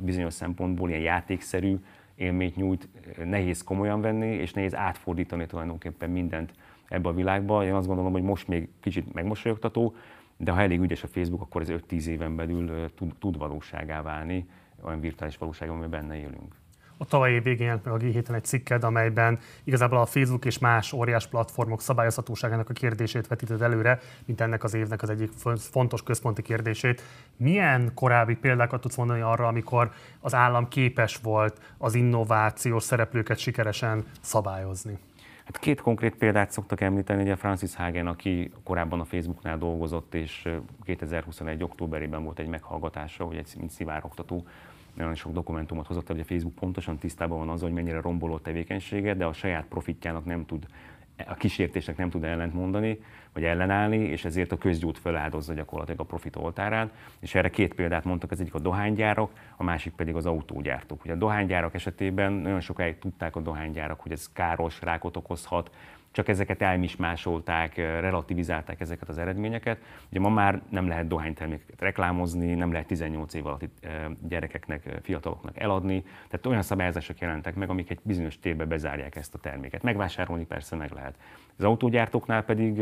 bizonyos szempontból, ilyen játékszerű élményt nyújt, nehéz komolyan venni, és nehéz átfordítani tulajdonképpen mindent ebbe a világba. Én azt gondolom, hogy most még kicsit megmosolyogtató, de ha elég ügyes a Facebook, akkor ez 5-10 éven belül tud, tud valóságá válni, olyan virtuális valóság, amiben benne élünk. A tavalyi év végén jelent meg a G7-en egy cikked, amelyben igazából a Facebook és más óriás platformok szabályozhatóságának a kérdését vetíted előre, mint ennek az évnek az egyik fontos központi kérdését. Milyen korábbi példákat tudsz mondani arra, amikor az állam képes volt az innovációs szereplőket sikeresen szabályozni? Hát két konkrét példát szoktak említeni, ugye Francis Hagen, aki korábban a Facebooknál dolgozott, és 2021. októberében volt egy meghallgatása, hogy egy mint szivárogtató nagyon sok dokumentumot hozott, hogy a Facebook pontosan tisztában van azzal, hogy mennyire romboló tevékenysége, de a saját profitjának nem tud a kísértésnek nem tud ellentmondani, vagy ellenállni, és ezért a közgyót feláldozza gyakorlatilag a profit oltárán. És erre két példát mondtak, az egyik a dohánygyárak, a másik pedig az autógyártók. Ugye a dohánygyárak esetében nagyon sokáig tudták a dohánygyárak, hogy ez káros, rákot okozhat, csak ezeket elmismásolták, relativizálták ezeket az eredményeket. Ugye ma már nem lehet dohánytermékeket reklámozni, nem lehet 18 év alatti gyerekeknek, fiataloknak eladni, tehát olyan szabályozások jelentek meg, amik egy bizonyos térbe bezárják ezt a terméket. Megvásárolni persze meg lehet. Az autógyártóknál pedig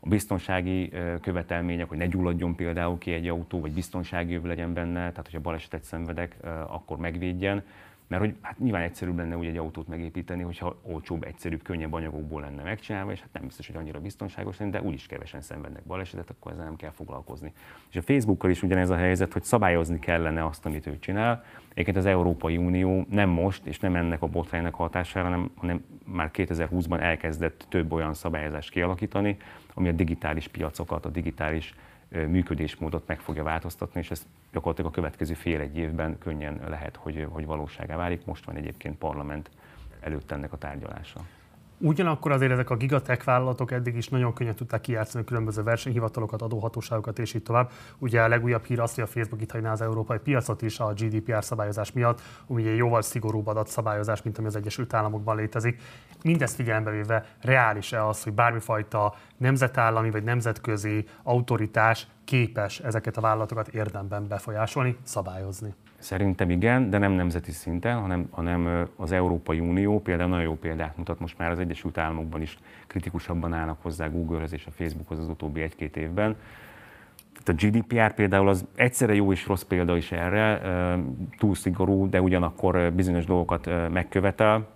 a biztonsági követelmények, hogy ne gyulladjon például ki egy autó, vagy biztonsági jöv legyen benne, tehát hogyha balesetet szenvedek, akkor megvédjen. Mert hogy hát nyilván egyszerűbb lenne úgy egy autót megépíteni, hogyha olcsóbb, egyszerűbb, könnyebb anyagokból lenne megcsinálva, és hát nem biztos, hogy annyira biztonságos lenne, de úgyis kevesen szenvednek balesetet, akkor ezzel nem kell foglalkozni. És a Facebookkal is ugyanez a helyzet, hogy szabályozni kellene azt, amit ő csinál. Egyébként az Európai Unió nem most, és nem ennek a botránynak hatására, hanem, hanem már 2020-ban elkezdett több olyan szabályozást kialakítani, ami a digitális piacokat, a digitális működésmódot meg fogja változtatni, és ez gyakorlatilag a következő fél egy évben könnyen lehet, hogy, hogy valóságá válik. Most van egyébként parlament előtt ennek a tárgyalása. Ugyanakkor azért ezek a gigatech vállalatok eddig is nagyon könnyen tudták kijátszani különböző versenyhivatalokat, adóhatóságokat és így tovább. Ugye a legújabb hír az, hogy a Facebook itt hagyná az európai piacot is a GDPR szabályozás miatt, ami ugye jóval szigorúbb adatszabályozás, mint ami az Egyesült Államokban létezik. Mindezt figyelembe véve reális-e az, hogy bármifajta nemzetállami vagy nemzetközi autoritás képes ezeket a vállalatokat érdemben befolyásolni, szabályozni? Szerintem igen, de nem nemzeti szinten, hanem, hanem az Európai Unió például nagyon jó példát mutat most már az Egyesült Államokban is kritikusabban állnak hozzá Googlehez és a Facebookhoz az utóbbi egy-két évben. Tehát a GDPR például az egyszerre jó és rossz példa is erre, túl szigorú, de ugyanakkor bizonyos dolgokat megkövetel,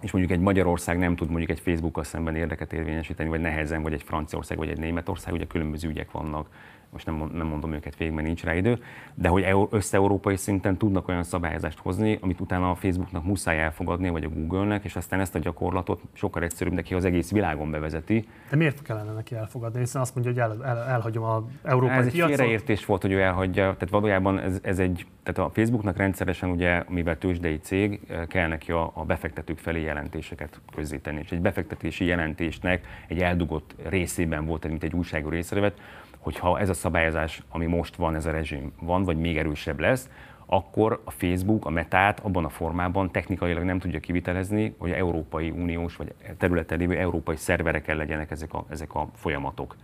és mondjuk egy Magyarország nem tud mondjuk egy Facebookkal szemben érdeket érvényesíteni, vagy nehezen, vagy egy Franciaország, vagy egy Németország, ugye különböző ügyek vannak most nem, nem mondom őket végig, mert nincs rá idő, de hogy össze-európai szinten tudnak olyan szabályozást hozni, amit utána a Facebooknak muszáj elfogadni, vagy a Google-nek, és aztán ezt a gyakorlatot sokkal egyszerűbb neki az egész világon bevezeti. De miért kellene neki elfogadni? Hiszen azt mondja, hogy el, el, elhagyom a európai ez piacot. Egy félreértés volt, hogy ő elhagyja. Tehát valójában ez, ez egy, tehát a Facebooknak rendszeresen ugye, mivel tőzsdei cég, kell neki a, a befektetők felé jelentéseket közzétenni. És egy befektetési jelentésnek egy eldugott részében volt, mint egy újságú részrevet, hogyha ez a szabályozás, ami most van, ez a rezsim van, vagy még erősebb lesz, akkor a Facebook a metát abban a formában technikailag nem tudja kivitelezni, hogy Európai Uniós vagy területen lévő európai szerverekkel legyenek ezek a, ezek a folyamatok.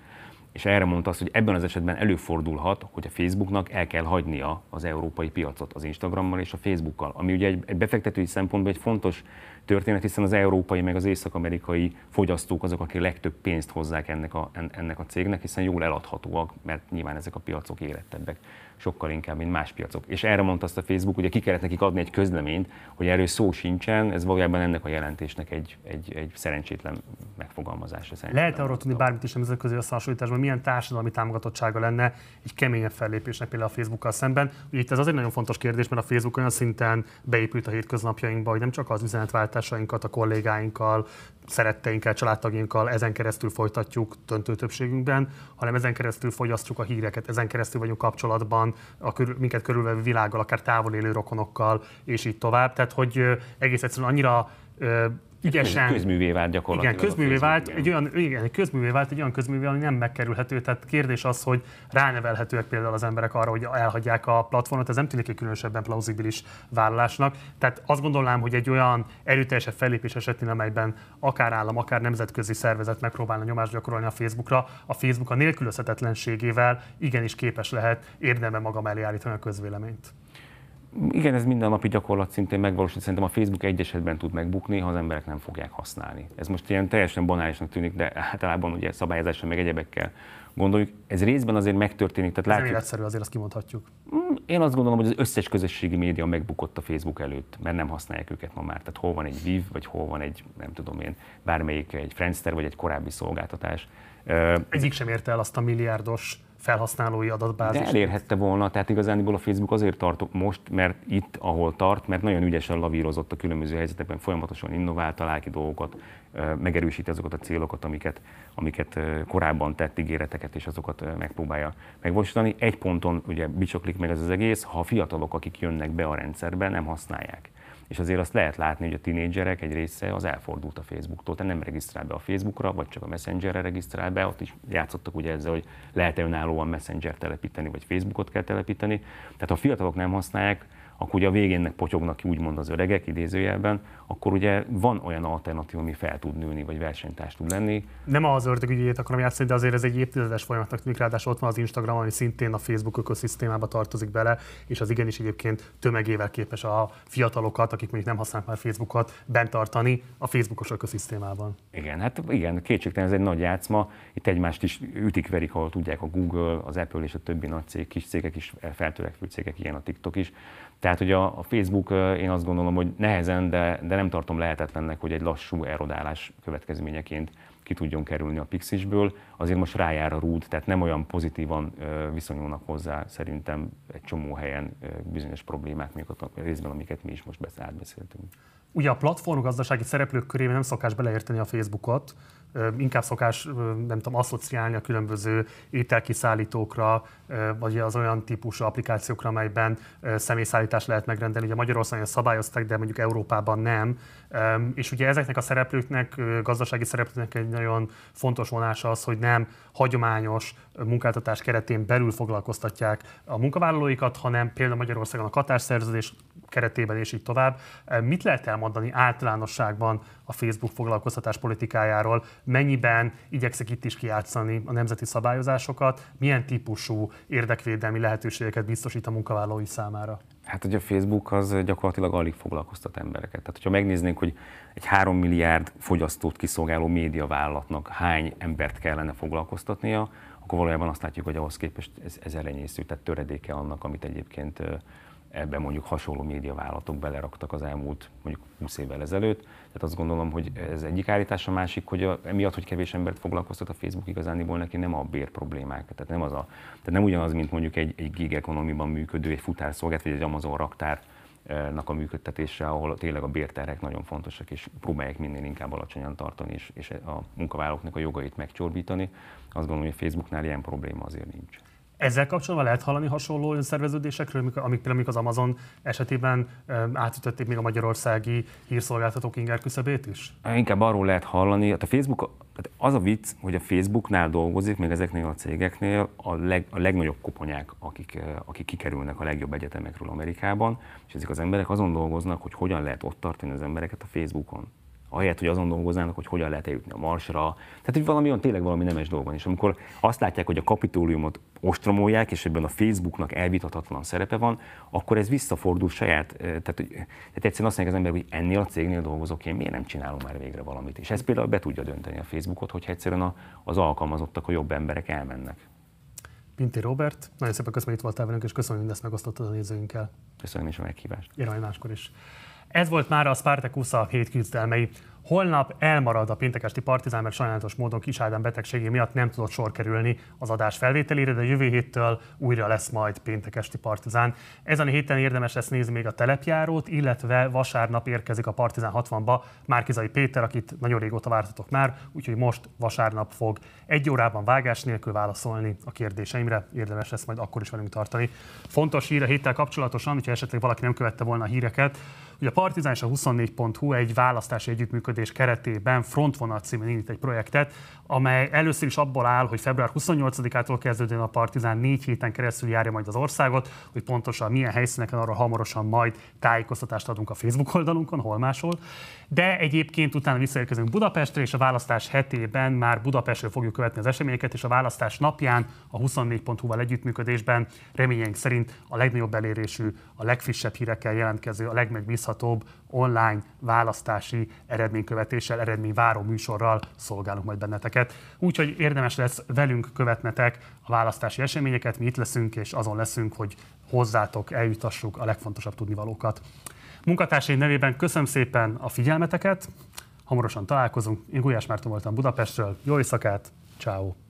És erre mondta azt, hogy ebben az esetben előfordulhat, hogy a Facebooknak el kell hagynia az európai piacot az Instagrammal és a Facebookkal, ami ugye egy, egy befektetői szempontból egy fontos történet, hiszen az európai meg az észak-amerikai fogyasztók azok, akik legtöbb pénzt hozzák ennek a, ennek a cégnek, hiszen jól eladhatóak, mert nyilván ezek a piacok érettebbek sokkal inkább, mint más piacok. És erre mondta azt a Facebook, hogy ki kellett nekik adni egy közleményt, hogy erről szó sincsen, ez valójában ennek a jelentésnek egy, egy, egy szerencsétlen megfogalmazása. Lehet arról tudni bármit is nemzetközi összehasonlításban, milyen társadalmi támogatottsága lenne egy keményebb fellépésnek például a Facebookkal szemben. Ugye itt ez azért nagyon fontos kérdés, mert a Facebook olyan szinten beépült a hétköznapjainkba, hogy nem csak az üzenetváltásainkat a kollégáinkkal, szeretteinkkel, családtagjainkkal ezen keresztül folytatjuk döntő többségünkben, hanem ezen keresztül fogyasztjuk a híreket, ezen keresztül vagyunk kapcsolatban a körül, minket körülvevő világgal, akár távol élő rokonokkal, és így tovább. Tehát, hogy egész egyszerűen annyira ügyesen. Közművé vált gyakorlatilag. Igen, közművé vált, egy olyan, igen, közművé vált egy olyan közművé, ami nem megkerülhető. Tehát kérdés az, hogy ránevelhetőek például az emberek arra, hogy elhagyják a platformot, ez nem tűnik egy különösebben plauzibilis vállalásnak. Tehát azt gondolnám, hogy egy olyan erőteljesebb fellépés esetén, amelyben akár állam, akár nemzetközi szervezet megpróbálna nyomást gyakorolni a Facebookra, a Facebook a nélkülözhetetlenségével igenis képes lehet érdemben maga mellé állítani a közvéleményt. Igen, ez mindennapi gyakorlat szintén megvalósít. Szerintem a Facebook egy esetben tud megbukni, ha az emberek nem fogják használni. Ez most ilyen teljesen banálisnak tűnik, de általában ugye szabályozással meg egyebekkel gondoljuk. Ez részben azért megtörténik. Tehát ez látjuk, nem életszerű, azért azt kimondhatjuk. Mm, én azt gondolom, hogy az összes közösségi média megbukott a Facebook előtt, mert nem használják őket ma már. Tehát hol van egy Viv, vagy hol van egy, nem tudom én, bármelyik egy Friendster, vagy egy korábbi szolgáltatás. Egyik sem érte el azt a milliárdos felhasználói adatbázis. De elérhette volna, tehát igazániból a Facebook azért tartok most, mert itt, ahol tart, mert nagyon ügyesen lavírozott a különböző helyzetekben, folyamatosan innovált, talál ki dolgokat, megerősíti azokat a célokat, amiket, amiket korábban tett ígéreteket, és azokat megpróbálja megvalósítani. Egy ponton ugye bicsoklik meg ez az egész, ha a fiatalok, akik jönnek be a rendszerbe, nem használják és azért azt lehet látni, hogy a tinédzserek egy része az elfordult a Facebooktól, tehát nem regisztrál be a Facebookra, vagy csak a Messengerre regisztrál be, ott is játszottak ugye ezzel, hogy lehet-e önállóan Messenger telepíteni, vagy Facebookot kell telepíteni. Tehát ha a fiatalok nem használják, akkor ugye a végénnek potyognak ki úgymond az öregek idézőjelben, akkor ugye van olyan alternatív, ami fel tud nőni, vagy versenytárs tud lenni. Nem az ördögügyét akarom játszani, de azért ez egy évtizedes folyamatnak tűnik, ráadásul ott van az Instagram, ami szintén a Facebook ökoszisztémába tartozik bele, és az igenis egyébként tömegével képes a fiatalokat, akik mondjuk nem használnak már Facebookot, bent tartani a Facebookos ökoszisztémában. Igen, hát igen, kétségtelen ez egy nagy játszma. Itt egymást is ütik, verik, ahol tudják a Google, az Apple és a többi nagy cég, kis cégek is, feltörekvő cégek, ilyen a TikTok is. Tehát, hogy a, a Facebook, én azt gondolom, hogy nehezen, de, de nem tartom lehetetlennek, hogy egy lassú erodálás következményeként ki tudjon kerülni a Pixisből. Azért most rájár a rúd, tehát nem olyan pozitívan viszonyulnak hozzá szerintem egy csomó helyen bizonyos problémák, még ott részben, amiket mi is most átbeszéltünk. Ugye a platformgazdasági szereplők körében nem szokás beleérteni a Facebookot, inkább szokás, nem tudom, asszociálni a különböző ételkiszállítókra, vagy az olyan típusú applikációkra, amelyben személyszállítást lehet megrendelni. Ugye Magyarországon szabályozták, de mondjuk Európában nem. És ugye ezeknek a szereplőknek, gazdasági szereplőknek egy nagyon fontos vonása az, hogy nem hagyományos munkáltatás keretén belül foglalkoztatják a munkavállalóikat, hanem például Magyarországon a katárszerződés keretében és így tovább. Mit lehet elmondani általánosságban a Facebook foglalkoztatás politikájáról? Mennyiben igyekszik itt is kijátszani a nemzeti szabályozásokat? Milyen típusú érdekvédelmi lehetőségeket biztosít a munkavállalói számára? Hát ugye a Facebook az gyakorlatilag alig foglalkoztat embereket. Tehát, hogyha megnéznénk, hogy egy 3 milliárd fogyasztót kiszolgáló médiavállalatnak hány embert kellene foglalkoztatnia, akkor valójában azt látjuk, hogy ahhoz képest ez, ez elenyésző, tehát töredéke annak, amit egyébként ebben mondjuk hasonló médiavállalatok beleraktak az elmúlt mondjuk 20 évvel ezelőtt. Tehát azt gondolom, hogy ez egyik állítás, a másik, hogy a, emiatt, hogy kevés embert foglalkoztat a Facebook igazániból neki nem a bér problémák. Tehát nem, az a, tehát nem ugyanaz, mint mondjuk egy, egy gig economy-ban működő, egy futárszolgált, vagy egy Amazon raktár, a működtetése, ahol tényleg a bérterhek nagyon fontosak, és próbálják minél inkább alacsonyan tartani, és, és a munkavállalóknak a jogait megcsorbítani. Azt gondolom, hogy a Facebooknál ilyen probléma azért nincs. Ezzel kapcsolatban lehet hallani hasonló önszerveződésekről, amik például az Amazon esetében átütötték még a magyarországi hírszolgáltatók inger küszöbét is? Inkább arról lehet hallani, hát a Facebook tehát az a vicc, hogy a Facebooknál dolgozik, még ezeknél a cégeknél a, leg, a legnagyobb koponyák, akik, eh, akik kikerülnek a legjobb egyetemekről Amerikában, és ezek az emberek azon dolgoznak, hogy hogyan lehet ott tartani az embereket a Facebookon ahelyett, hogy azon dolgoznának, hogy hogyan lehet eljutni a Marsra. Tehát, hogy valami olyan, tényleg valami nemes dolog van. És amikor azt látják, hogy a kapitóliumot ostromolják, és ebben a Facebooknak elvitathatatlan szerepe van, akkor ez visszafordul saját, eh, tehát, hogy, tehát egyszerűen azt mondják az ember, hogy ennél a cégnél dolgozok én, miért nem csinálom már végre valamit. És ez például be tudja dönteni a Facebookot, hogyha egyszerűen a, az alkalmazottak, a jobb emberek elmennek. Pinti Robert, nagyon szépen köszönöm, hogy itt voltál velünk, és köszönöm, hogy mindezt megosztottad a nézőinkkel. Köszönöm is a meghívást. Én máskor is. Ez volt már a Spartacus a hét küzdelmei. Holnap elmarad a péntekesti partizán, mert sajnálatos módon Kis Ádám betegségé miatt nem tudott sor kerülni az adás felvételére, de jövő héttől újra lesz majd péntekesti partizán. Ezen a héten érdemes lesz nézni még a telepjárót, illetve vasárnap érkezik a Partizán 60-ba Márkizai Péter, akit nagyon régóta vártatok már, úgyhogy most vasárnap fog egy órában vágás nélkül válaszolni a kérdéseimre. Érdemes lesz majd akkor is velünk tartani. Fontos hír a héttel kapcsolatosan, hogyha esetleg valaki nem követte volna a híreket, Ugye a Partizán és a 24.hu egy választási együttműködés keretében Frontvonal címén indít egy projektet, amely először is abból áll, hogy február 28-ától kezdődően a Partizán négy héten keresztül járja majd az országot, hogy pontosan milyen helyszíneken arra hamarosan majd tájékoztatást adunk a Facebook oldalunkon, hol máshol. De egyébként utána visszaérkezünk Budapestre, és a választás hetében már Budapestről fogjuk követni az eseményeket, és a választás napján a 24.hu-val együttműködésben reményeink szerint a legnagyobb elérésű, a legfrissebb hírekkel jelentkező, a legmegbízhatóbb online választási eredménykövetéssel, eredményváró műsorral szolgálunk majd benneteket. Úgyhogy érdemes lesz velünk követnetek a választási eseményeket, mi itt leszünk, és azon leszünk, hogy hozzátok eljutassuk a legfontosabb tudnivalókat. Munkatársaim nevében köszönöm szépen a figyelmeteket, hamarosan találkozunk. Én Gulyás Márton voltam Budapestről, jó éjszakát, ciao.